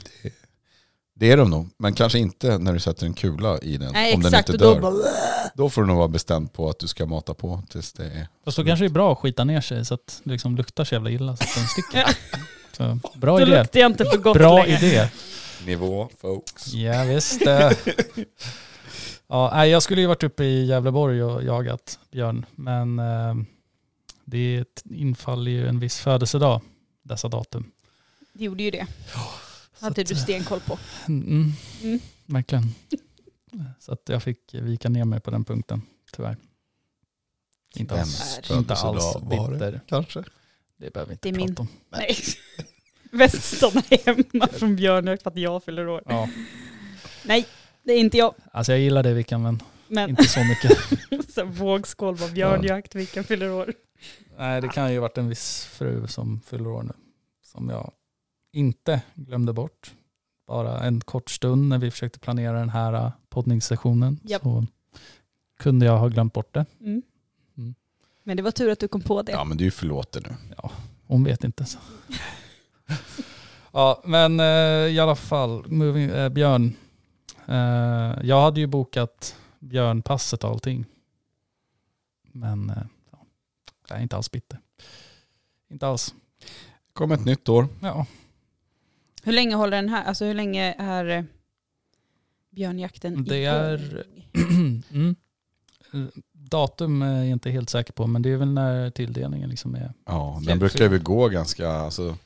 Det är de nog, men kanske inte när du sätter en kula i den. Nej om exakt, den inte då dör. Då, bara... får du nog vara bestämd på att du ska mata på tills det är... Fast då kanske det är bra att skita ner sig så att det liksom luktar så jävla illa så att den sticker. Ja. [laughs] Så, bra Då idé. luktar jag inte för gott Bra längre. idé. Nivå, folks. Ja, visst. [laughs] ja, nej, jag skulle ju varit uppe i Gävleborg och jagat björn. Men eh, det infaller ju en viss födelsedag dessa datum. Det gjorde ju det. [gasps] Så hade att, du stenkoll på. Mm, Mm. verkligen. [laughs] Så att jag fick vika ner mig på den punkten. tyvärr. Inte alls, inte alls var det? bitter. Kanske. Det behöver vi inte Det prata min. om. Nej. [laughs] Västarna hemma från Björnök för att jag fyller år. Ja. Nej, det är inte jag. Alltså jag gillar det Vickan men Men inte så mycket. [laughs] så vågskål var björnjakt, vilken fyller år. Nej det kan ju ha varit en viss fru som fyller år nu. Som jag inte glömde bort. Bara en kort stund när vi försökte planera den här äh, poddningssessionen. Japp. Så kunde jag ha glömt bort det. Mm. Mm. Men det var tur att du kom på det. Ja men du är ju förlåten nu. Hon vet inte. Så. [laughs] ja, men eh, i alla fall, moving, eh, Björn. Eh, jag hade ju bokat Björnpasset och allting. Men eh, ja, jag är inte alls bitter. Inte alls. kom ett nytt år. Ja, Hur länge håller den här? Alltså hur länge är eh, björnjakten Det igång? är- [clears throat] mm. Datum är jag inte helt säker på, men det är väl när tilldelningen liksom är. Ja, den brukar ju. gå ganska, alltså,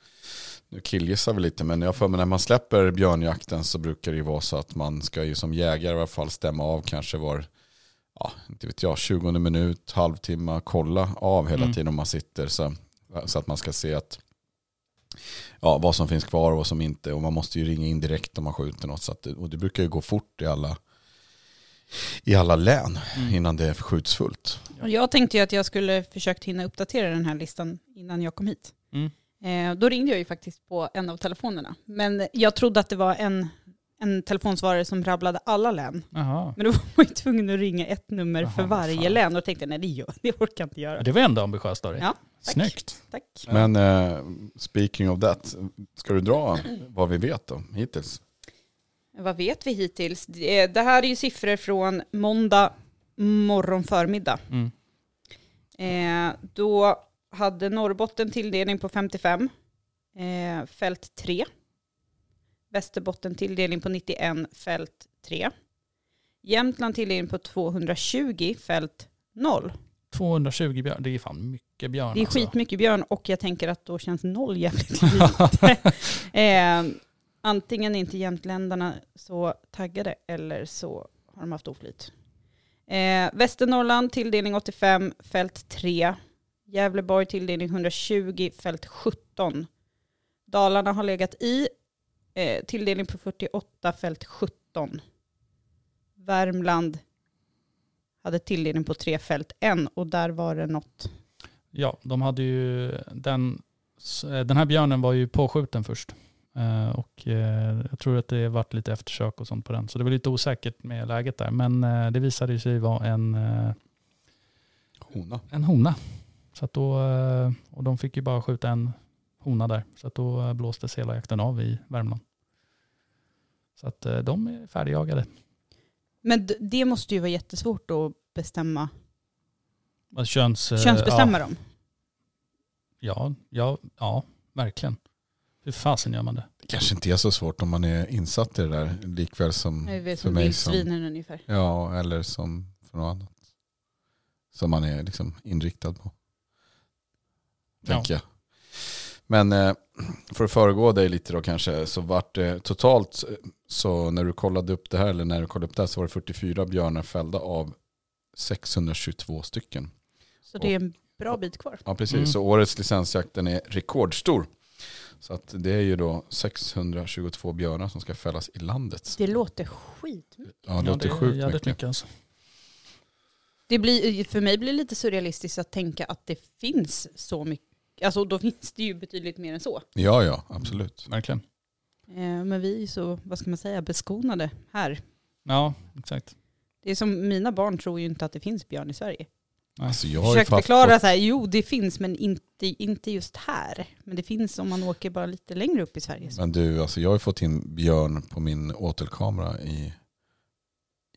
nu killgissar vi lite, men jag får mig när man släpper björnjakten så brukar det ju vara så att man ska ju som jägare i alla fall stämma av kanske var, ja, inte vet jag, 20 minut, halvtimme, kolla av hela Mm. tiden om man sitter så, så att man ska se att ja, vad som finns kvar och vad som inte. Och man måste ju ringa in direkt om man skjuter något. Så att, och det brukar ju gå fort i alla, i alla län Mm. innan det skjuts fullt. Jag tänkte ju att jag skulle försökt hinna uppdatera den här listan innan jag kom hit. Mm. Eh, då ringde jag ju faktiskt på en av telefonerna. Men jag trodde att det var en, en telefonsvarare som rabblade alla län. Jaha. Men då var man ju tvungen att ringa ett nummer för Jaha, varje fan. län. Och tänkte nej det, gör, [laughs] det orkar jag inte göra. Det var ändå ambitiöst av dig. Ja, tack. Snyggt. Tack. Men eh, speaking of that, ska du dra vad vi vet då hittills? Vad vet vi hittills? Det det här är ju siffror från måndag morgon förmiddag. Mm. Eh, då hade Norrbotten tilldelning på 55, eh, fält 3. Västerbotten tilldelning på 91, fält 3. Jämtland tilldelning på 220, fält 0. 220 björn, det är fan mycket björn Det är alltså. skitmycket björn och jag tänker att då känns 0 jävligt [laughs] lite. eh, antingen är inte jämtländarna så taggade eller så har de haft oflyt. Eh, Västernorrland tilldelning 85, fält 3. Gävleborg tilldelning 120, fält 17. Dalarna har legat i, eh, tilldelning på 48, fält 17. Värmland hade tilldelning på 3, fält 1 och där var det något. Ja, de hade ju den, eh, den här björnen var ju påskjuten först. Eh, och eh, jag tror att det varit lite eftersök och sånt på den. Så det var lite osäkert med läget där. Men eh, det visade sig vara en, eh, Hona. en hona. Så att då, eh, och de fick ju bara skjuta en hona där. Så att då eh, blåstes hela jakten av i Värmland. Så att eh, de är färdigjagade. Men det måste ju vara jättesvårt att bestämma, Köns, könsbestämma ja, dem. Ja, ja, ja, verkligen. Hur fasen gör man det? Det kanske inte är så svårt om man är insatt i det där. Likväl som är väl för som mig som, vildsvinen ungefär. ja, eller som för något annat. Som man är liksom inriktad på. Ja. Tänker jag. Men eh, för att föregå dig lite då kanske, så vart det totalt, eh, så när du kollade upp det här, eller när du kollade upp det här, så var det 44 björnar fällda av 622 stycken. Så det är en bra bit kvar. Ja, precis. Mm. Så årets licensjakt den är rekordstor. Så att det är ju då 622 björnar som ska fällas i landet. Det låter skit. Ja, det låter är sjukt jävligt mycket. mycket alltså. Det blir, för mig blir det lite surrealistiskt att tänka att det finns så mycket. Alltså då finns det ju betydligt mer än så. Ja, ja, absolut. Verkligen. Eh, Men vi är ju så, vad ska man säga, beskonade här. Ja, exakt. Det är som mina barn tror ju inte att det finns björn i Sverige. Alltså jag har Försökt förklara så här, jo det finns men inte, inte just här. Men det finns om man åker bara lite längre upp i Sverige. Så. men du, alltså jag har ju fått in björn på min åtelkamera i,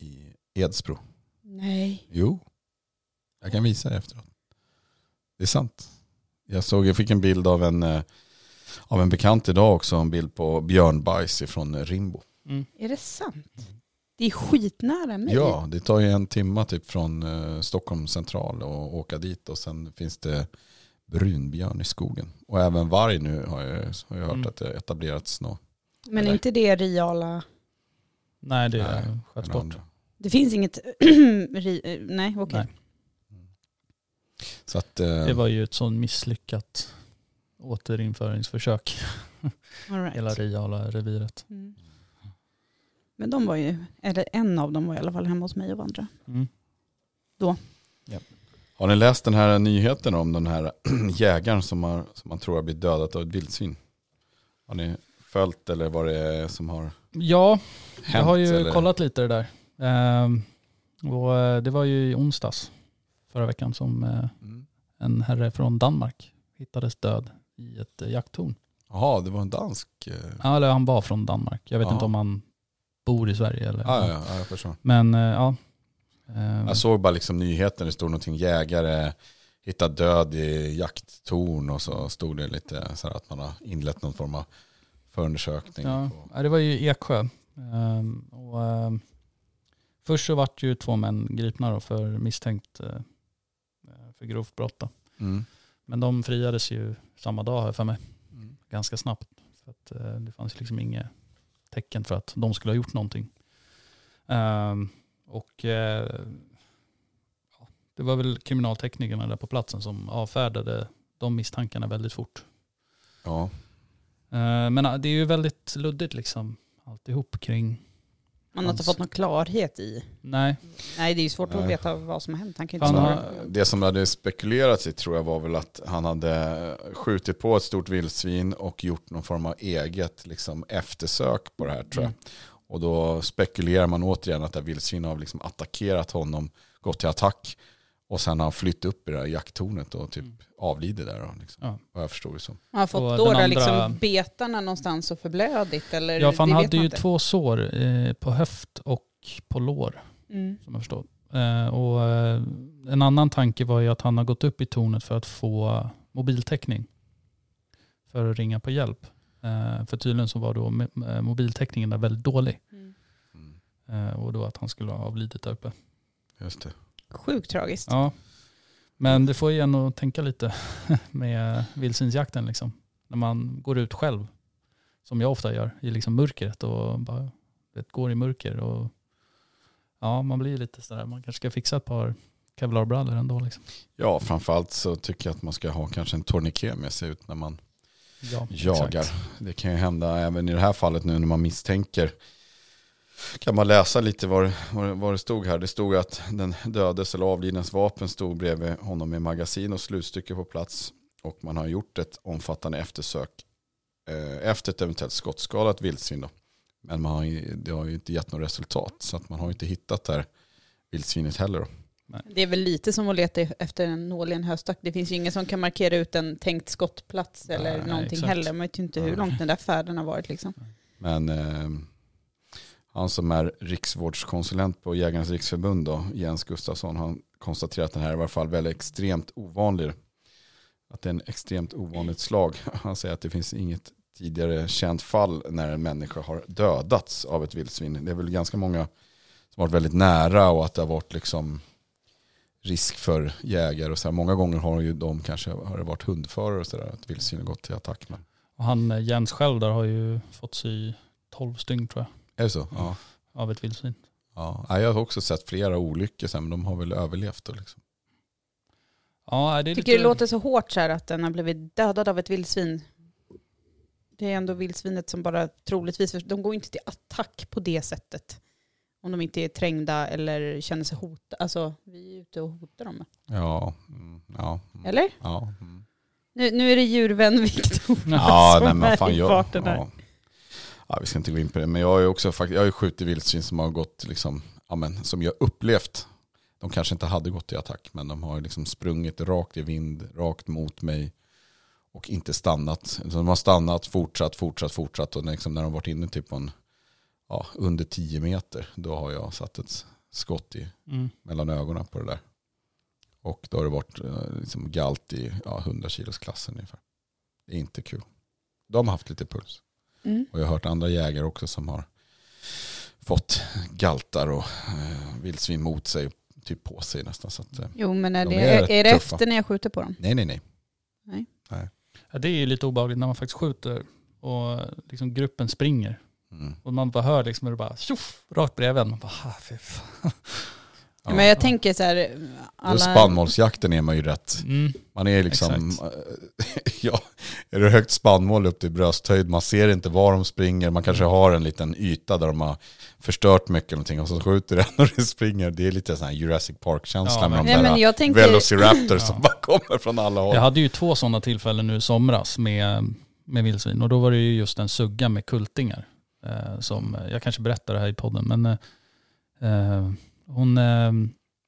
i Edsbro. Nej. Jo, jag kan visa det efteråt. Det är sant. Jag, såg, jag fick en bild av en, eh, av en bekant idag också, en bild på björnbajs från Rimbo. Mm. Är det sant? Det är skitnära mig. Ja, det tar ju en timma typ från eh, Stockholm central och åka dit och sen finns det brunbjörn i skogen. Och även varg nu har jag, har jag hört Mm. att det etablerats nå. Men Eller? är inte det Riala? Nej, det sköts bort. Det finns inget... [clears throat] nej, okej. Nej. Så att, eh, Det var ju ett sånt misslyckat återinföringsförsök, All right. hela Riala-reviret. Mm. Men de var ju, eller en av dem var i alla fall hemma hos mig och vandrade. Mm. har ni läst den här nyheten om den här [clears throat] jägaren som, har, som man tror har blivit dödat av ett vildsvin? Har ni följt eller vad det är som har Ja, hänt? jag har ju eller? kollat lite det där. Ehm, och eh, det var ju i onsdags förra veckan som eh, Mm. en herre från Danmark hittades död i ett eh, jakttorn. Jaha, det var en dansk... eh, Ja, eller han var från Danmark. Jag vet Ja. inte om han bor i Sverige eller... Ja, ja, ja, jag förstår. Men ja. Ehm, Jag såg bara liksom nyheten, det stod någonting jägare hittad död i jakttorn och så stod det lite så här att man har inlett någon form av förundersökning. Ja, på- det var ju Eksjö. Ehm, och, ehm, först så vart ju två män gripna för misstänkt för grovt brott. Då. Mm. Men de friades ju samma dag jag för mig, Mm. ganska snabbt. För att, eh, det fanns liksom inga tecken för att de skulle ha gjort någonting. Ehm, och eh, ja, det var väl kriminalteknikerna där på platsen som avfärdade de misstankarna väldigt fort. Ja, Eh, Men eh, det är ju väldigt luddigt liksom alltihop kring, Man har inte fått någon klarhet i. nej, Nej, det är ju svårt att veta vad som har hänt. Han kan inte Fan, svara. han- det som hade spekulerats i tror jag var väl att han hade skjutit på ett stort vildsvin och gjort någon form av eget liksom, eftersök på det här tror jag. Mm. Och då spekulerar man återigen att det här vildsvinet har liksom attackerat honom, gått till attack och sen har han flytt upp i det här jakttornet och typ Mm. Avlidit där. Då, liksom. Ja. Vad jag förstår det som. Han har fått Och då, andra- liksom betarna någonstans och förblödigt eller? Ja, för han hade ju inte. två sår eh, på höft och på lår, Mm. som jag förstår. Eh, och eh, en annan tanke var ju att han har gått upp i tornet för att få mobiltäckning. För att ringa på hjälp. Eh, för tydligen så var då eh, mobiltäckningen där väldigt dålig. Mm. Mm. Eh, och då att han skulle ha avlidit där uppe. Just det. Sjukt tragiskt. Ja. Men det får ju en att tänka lite [laughs] med vildsvinsjakten liksom. När man går ut själv, som jag ofta gör, i liksom mörkret och bara vet, går i mörker. Och, ja, man blir lite sådär, man kanske ska fixa ett par kevlarbrallor ändå. Liksom. Ja, framförallt så tycker jag att man ska ha kanske en tourniquet med sig ut när man Ja, jagar. exakt. Det kan ju hända även i det här fallet nu när man misstänker. Kan man läsa lite vad det, vad, det, vad det stod här. Det stod att den dödes eller avlidnes vapen stod bredvid honom med magasin och slutstycke på plats. Och man har gjort ett omfattande eftersök eh, efter ett eventuellt skottskadat vildsvin. Då. Men man har, det har ju inte gett något resultat. Så att man har ju inte hittat det här vildsvinet heller. Då. Det är väl lite som att leta efter en nål i en höstack. Det finns ju ingen som kan markera ut en tänkt skottplats eller Nej, någonting exakt. heller. Man vet ju inte hur Nej. långt den där färden har varit liksom. Men eh, han som är riksvårdskonsulent på Jägarnas riksförbund, då, Jens Gustafsson, han konstaterar att den här är i varje fall väldigt extremt ovanlig. Att det är en extremt ovanligt slag. Han säger att det finns inget tidigare känt fall när en människa har dödats av ett vildsvin. Det är väl ganska många som har varit väldigt nära och att det har varit liksom risk för jägare och så här. Många gånger har ju de kanske har det varit hundförare och sådär, att vildsvin har gått till attack. Men, Och han eh, Jens själv där har ju fått sy 12 stygn tror jag, är det så? Ja. av ett vildsvin. Ja, ja, jag har också sett flera olyckor sen, men de har väl överlevt. Då, liksom. Ja, det är Tycker lite... det låter så hårt så här att den har blivit dödad av ett vildsvin. Det är ändå vildsvinet som bara troligtvis, de går inte till attack på det sättet. Om de inte är trängda eller känner sig hotade. Alltså vi är ute och hotar dem. Ja, mm, ja. mm, Eller? Ja, mm. Nu, nu är det djurvän Viktor ja [laughs] som nej, men är fan, i jag, farten här. ja. Ja, vi ska inte gå in på det, men jag har ju också jag har ju skjutit vildsvin som har gått, liksom, ja, men, som jag upplevt. De kanske inte hade gått i attack, men de har liksom sprungit rakt i vind, rakt mot mig och inte stannat. Så de har stannat, fortsatt, fortsatt, fortsatt och liksom när de varit inne typ på en, ja, under 10 meter, då har jag satt ett skott i Mm. mellan ögonen på det där. Och då har det varit eh, liksom galt i ja, 100 kilos klassen ungefär. Det är inte kul. De har haft lite puls. Mm. Och jag har hört andra jägare också som har fått galtar och eh, vildsvin mot sig, typ på sig nästan. Så att, eh, Jo men är De det, är är, det tuffa. efter när jag skjuter på dem? nej, nej, nej. Ja, det är ju lite obehagligt när man faktiskt skjuter och liksom gruppen springer. Mm. Och man bara hör liksom hur det bara tjoff, rakt bredvid en. Man bara, ah, fy fan. Ja, men jag tänker så här, alla... spannmålsjakten är man ju rätt. Mm. Man är liksom, [laughs] ja, är det högt spannmål upp till brösthöjd, man ser inte var de springer, man kanske har en liten yta där de har förstört mycket någonting och så skjuter den [laughs] och det springer. Det är lite sån här Jurassic Park-känsla Ja, med de Nej, där men jag tänker, Velociraptor Ja. som bara kommer från alla håll. Jag hade ju två sådana tillfällen nu i somras med, med vildsvin och då var det ju just en sugga med kultingar. Eh, som, jag kanske berättar det här i podden men eh, eh, hon, eh,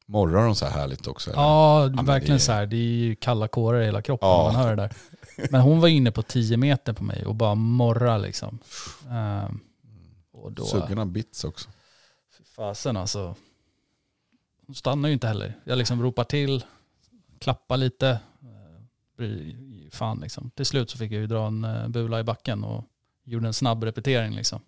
Morrar de så här härligt också? Eller? ja men verkligen det- så här, det är ju kalla kårar i hela kroppen Ja. man hör det där. Men hon var inne på 10 meter på mig och bara morra liksom. Eh, och då, Suggorna bits också. Fasen alltså. Hon stannar ju inte heller. Jag liksom ropar till, klappar lite. eh, Fan liksom. Till slut så fick jag ju dra en eh, bula i backen och gjorde en snabb repetering liksom.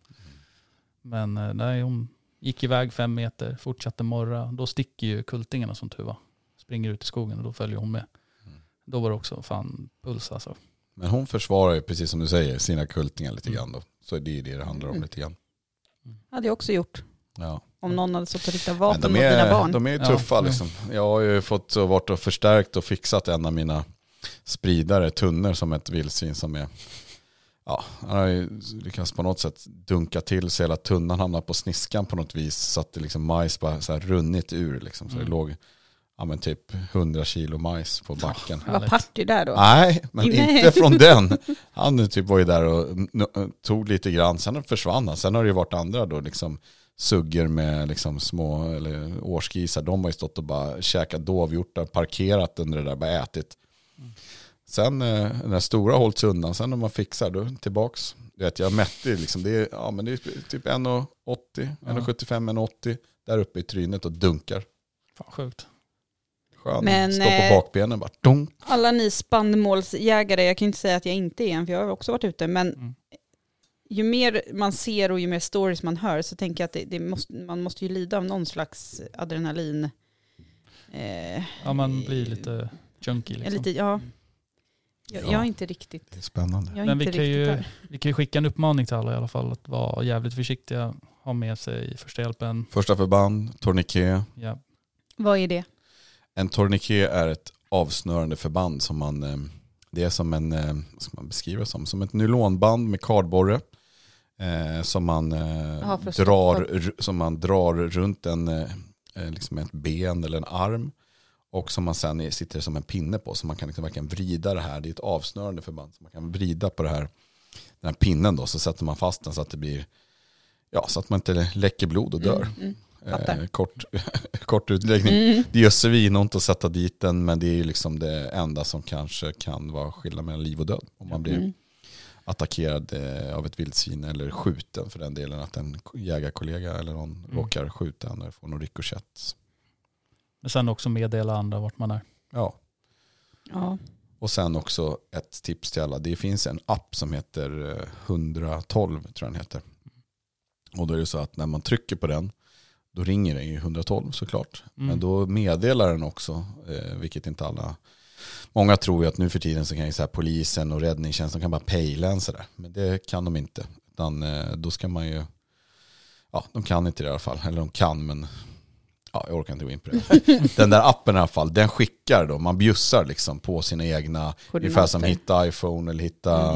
Men eh, nej, hon gick iväg fem meter, fortsatte morra. Då sticker ju kultingarna som tur var. Springer ut i skogen och då följer hon med. Mm. Då var det också fan puls alltså. Men hon försvarar ju, precis som du säger, sina kultingar lite Mm. grann då. Så det är det det handlar om Mm. lite grann. hade jag också gjort. Ja. Om någon hade suttit och riktat vapen de, mot dina är, barn. de är ju tuffa ja. liksom. Jag har ju fått och varit och förstärkt och fixat en av mina spridare, tunnor som ett vildsvin som är Ja, han har ju lyckats på något sätt dunka till så hela tunnan hamnar på sniskan på något vis så att det liksom majs bara så här runnit ur liksom. Så Mm. det låg ja, men typ 100 kilo majs på backen. Det var party där då. Nej, men Nej. inte från [laughs] den. Han typ var ju där och tog lite grann, sen försvann han. Sen har det ju varit andra då, liksom suggor med liksom små eller årsgrisar. De har ju stått och bara käkat dovhjortar, parkerat under det där, bara ätit. Sen eh, den där stora hållits undan, sen när man fixar då tillbaks. Du vet, jag mätte liksom, det är, ja, men det är typ 1,80, 1,75, 1,80 där uppe i trynet och dunkar. Fan sjukt. Skön, Men, står på eh, bakbenen bara, dunk. Alla ni spannmålsjägare, jag kan inte säga att jag inte är en, för jag har också varit ute, men Mm. ju mer man ser och ju mer stories man hör så tänker jag att det, det måste, man måste ju lida av någon slags adrenalin. Eh, Ja man blir lite junkie liksom. lite, ja. Jag, Ja. jag är inte riktigt, Det är spännande. jag är Men inte vi kan, ju, där. vi kan ju skicka en uppmaning till alla i alla fall att vara jävligt försiktiga, ha med sig första hjälpen. Första förband, tourniquet. Ja. Vad är det? En tourniquet är ett avsnörande förband som man, eh, det är som en, eh, vad ska man beskriva det som, som ett nylonband med kardborre. Eh, som, man, eh, att drar, som man drar runt en, eh, eh, liksom ett ben eller en arm. Och som man sen sitter som en pinne på. Så man kan liksom verkligen vrida det här. Det är ett avsnörande förband. Så man kan vrida på det här, den här pinnen då. Så sätter man fast den så att det blir, ja så att man inte läcker blod och dör. Mm, mm. Eh, kort, [laughs] kort utläggning. Mm. Det gör svinont att sätta dit den men det är liksom det enda som kanske kan vara skillnad mellan liv och död. Om man blir Mm. attackerad eh, av ett vildsvin eller skjuten för den delen. Att en jägarkollega eller någon Mm. råkar skjuta en eller får någon rikoschett. Men sen också meddela andra vart man är. Ja. Ja. Och sen också ett tips till alla. Det finns en app som heter eh, 112 tror jag den heter. Och då är det så att när man trycker på den då ringer den ju 112 såklart. Mm. Men då meddelar den också, eh, vilket inte alla Många tror ju att nu för tiden så kan ju så här polisen och räddningstjänsten kan bara pejla en sådär. Men det kan de inte. Utan eh, då ska man ju, ja de kan inte det i alla fall. Eller de kan men ja, jag orkar inte gå in på det. [laughs] Den där appen i alla fall, den skickar då, man bjussar liksom på sina egna Ungefär som hitta iPhone eller hitta,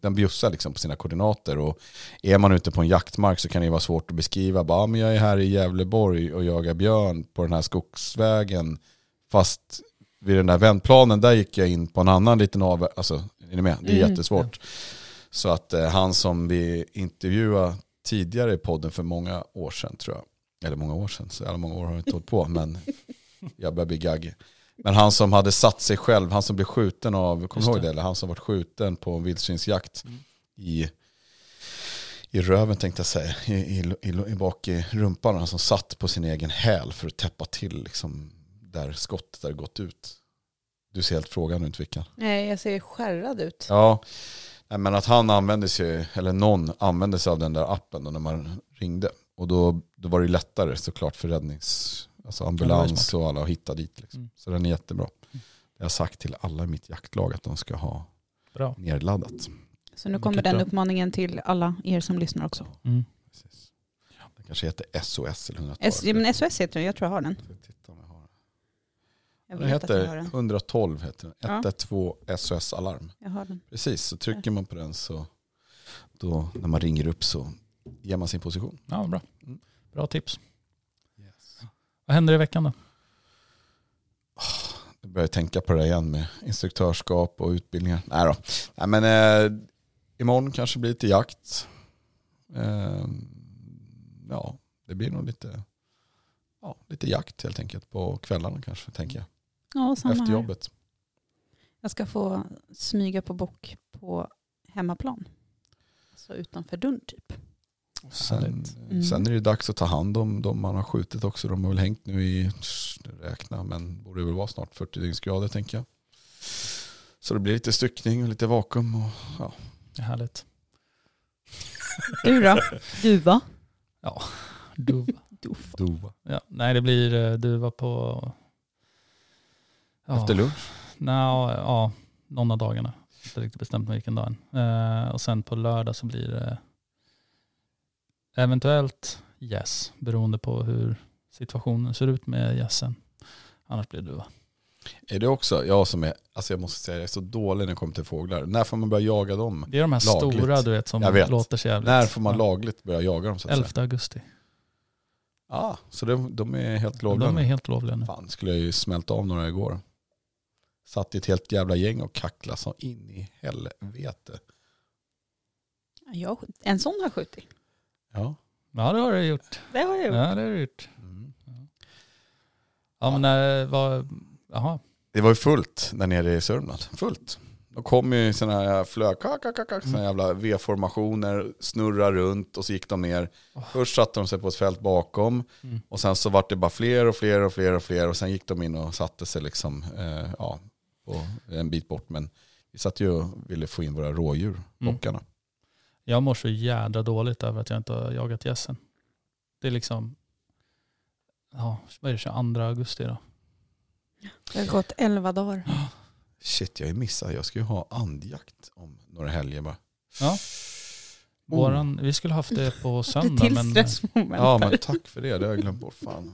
den bjussar liksom på sina koordinater. Och är man ute på en jaktmark så kan det vara svårt att beskriva. Bara, "Ah, men jag är här i Gävleborg och jagar björn på den här skogsvägen. Fast vid den där vändplanen, där gick jag in på en annan liten av... Alltså, är ni med? Det är Mm. jättesvårt. Så att eh, han som vi intervjuade tidigare i podden för många år sedan tror jag. Eller många år sedan, så alla många år har jag inte hållit på. Men jag börjar bli gaggig. Men han som hade satt sig själv, han som blev skjuten av, kommer du ihåg det. Eller han som var skjuten på en vildsvinsjakt Mm. i, i röven tänkte jag säga, i, i, i, i bak i rumpan. Han som satt på sin egen häl för att täppa till liksom, där skottet hade gått ut. Du ser helt frågan ut vilka. Nej, jag ser skärrad ut. Ja, men att han använde sig, eller någon använde sig av den där appen då när man ringde. Och då, då var det lättare såklart för räddnings, alltså ambulans och alla att hitta dit. Liksom. Mm. Så den är jättebra. Jag har sagt till alla i mitt jaktlag att de ska ha Bra. nedladdat. Så nu kommer den bra. uppmaningen till alla er som lyssnar också. Mm. Precis. Den kanske heter SOS eller 112. S, ja, men SOS heter den, jag tror jag har den. Titta om jag har den. Heter den. 112 heter den. Ja. 112 SOS alarm. Jag har den. Precis, så trycker man på den så då när man ringer upp så ger man sin position. Ja, bra. Bra tips. Vad händer i veckan då? Jag börjar tänka på det igen med instruktörskap och utbildningar. Nej då. Nej, men eh, imorgon kanske blir lite jakt. Eh, ja, det blir nog lite, ja, lite jakt helt enkelt på kvällarna kanske, tänker jag. Ja, samma Efter här. jobbet. Jag ska få smyga på bock på hemmaplan. Så utanför dörren typ. Sen. Mm. sen är det dags att ta hand om de man har skjutit också. De har väl hängt nu i, räkna, men borde väl vara snart 40 dygnsgrader tänker jag. Så det blir lite styckning och lite vakuum. Och, ja. Det är härligt. Du då? Duva? Duva. Duff. Dova. Ja, nej, det blir eh, duva på... Ja, Efter lunch. Nå, ja, någon av dagarna. Inte riktigt bestämt mig vilken dag än. Eh, och sen på lördag så blir det eventuellt yes, beroende på hur situationen ser ut med gässen. Annars blir det duva. Är det också, jag som är, alltså jag måste säga jag är så dålig när det kommer till fåglar. När får man börja jaga dem? Det är de här Lagligt. stora du vet som Jag vet. låter så jävligt. När får man Ja. lagligt börja jaga dem så att 11 säga? augusti. Ja, så de, de är helt lovliga De är helt lovliga nu. Fan, skulle jag ju smälta av några igår. Satt i ett helt jävla gäng och kackla så in i helvete. Jag, en sån har skjutit. Ja. Ja det har du gjort. Det har jag gjort. Ja det har du gjort. Mm. Ja men när, vad, jaha. Det var ju fullt där nere i Sörmland. Fullt. De kom ju sådana här flö, kak, kak, kak, kak, såna jävla V-formationer, snurra runt och så gick de ner. Oh. Först satte de sig på ett fält bakom Mm. och sen så vart det bara fler och fler och fler och fler och sen gick de in och satte sig liksom, eh, ja, på en bit bort. Men vi satt ju och ville få in våra rådjur, Mm. Jag mår så jädra dåligt över att jag inte har jagat gässen. Det är liksom, ja vad är det, 22 augusti då? Det har gått 11 dagar. Shit, jag är missad. Jag ska ju ha andjakt om några helger bara. Ja. Oh. Våran, vi skulle haft det på [laughs] Det söndag till men stressmoment. Ja, men tack för det. Det har jag glömt bort. Fan.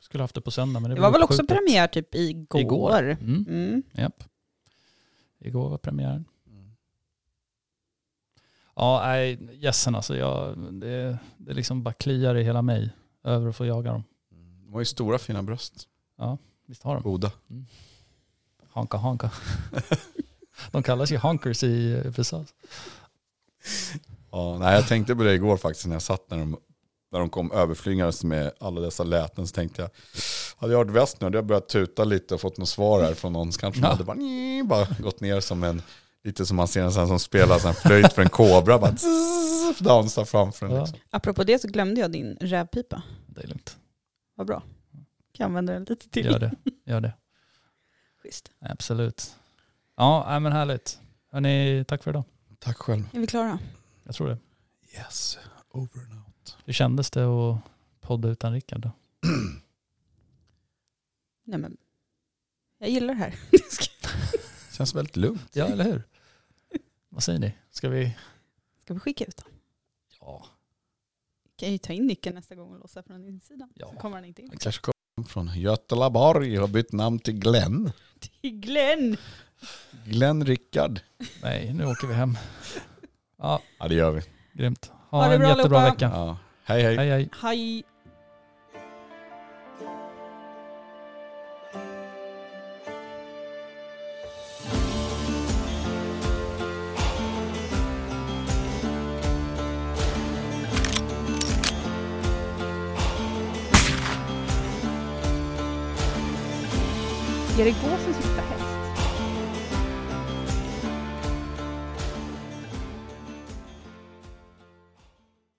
skulle haft det på söndag men det, det var väl också premiär typ igår? Igår. Mm. Mm. Japp. Igår var premiären. Ja, nej, gässen alltså. Jag, det, det liksom bara kliar i hela mig över att få jaga dem. De har ju stora fina bröst. Visst har de? Goda. Hanka hanka. [laughs] de kallas ju honkers i USA. Ja, nej, jag tänkte på det igår faktiskt när jag satt när de, när de kom överflygandes med alla dessa läten så tänkte jag, hade jag varit väst nu hade jag börjat tuta lite och fått något svar här från någon. Så kanske Ja. hade bara, "Nj", bara gått ner som en, lite som man ser en sån som spelar här flöjt för en kobra, bara [laughs] zzz, dansar framför en. Ja. Liksom. Apropå det så glömde jag din rävpipa. Det är lugnt. Vad bra. Kan använda den lite till. Gör det. Gör det. [laughs] Schysst. Absolut. Ja, men härligt. Hörrni, tack för idag. Tack själv. Är vi klara? Jag tror det. Yes, over and out. Hur kändes det att podda utan Rickard då? [clears throat] Nej men, jag gillar det här. [laughs] Känns väldigt lugnt. Ja, eller hur? Vad säger ni? Ska vi? Ska vi skicka ut den? Ja. Kan jag ju ta in nyckeln nästa gång och låsa från insidan. Ja. Så kommer han inte in. Jag kanske kommer från Götelaborg och har bytt namn till Glenn. Till Glenn! Glenn Rickard. Nej, nu åker vi hem. Ja, Ja, det gör vi. grymt. Ha Ha, en bra jättebra allihopa. vecka. Ja. Hej hej. Hej hej. Hej! Är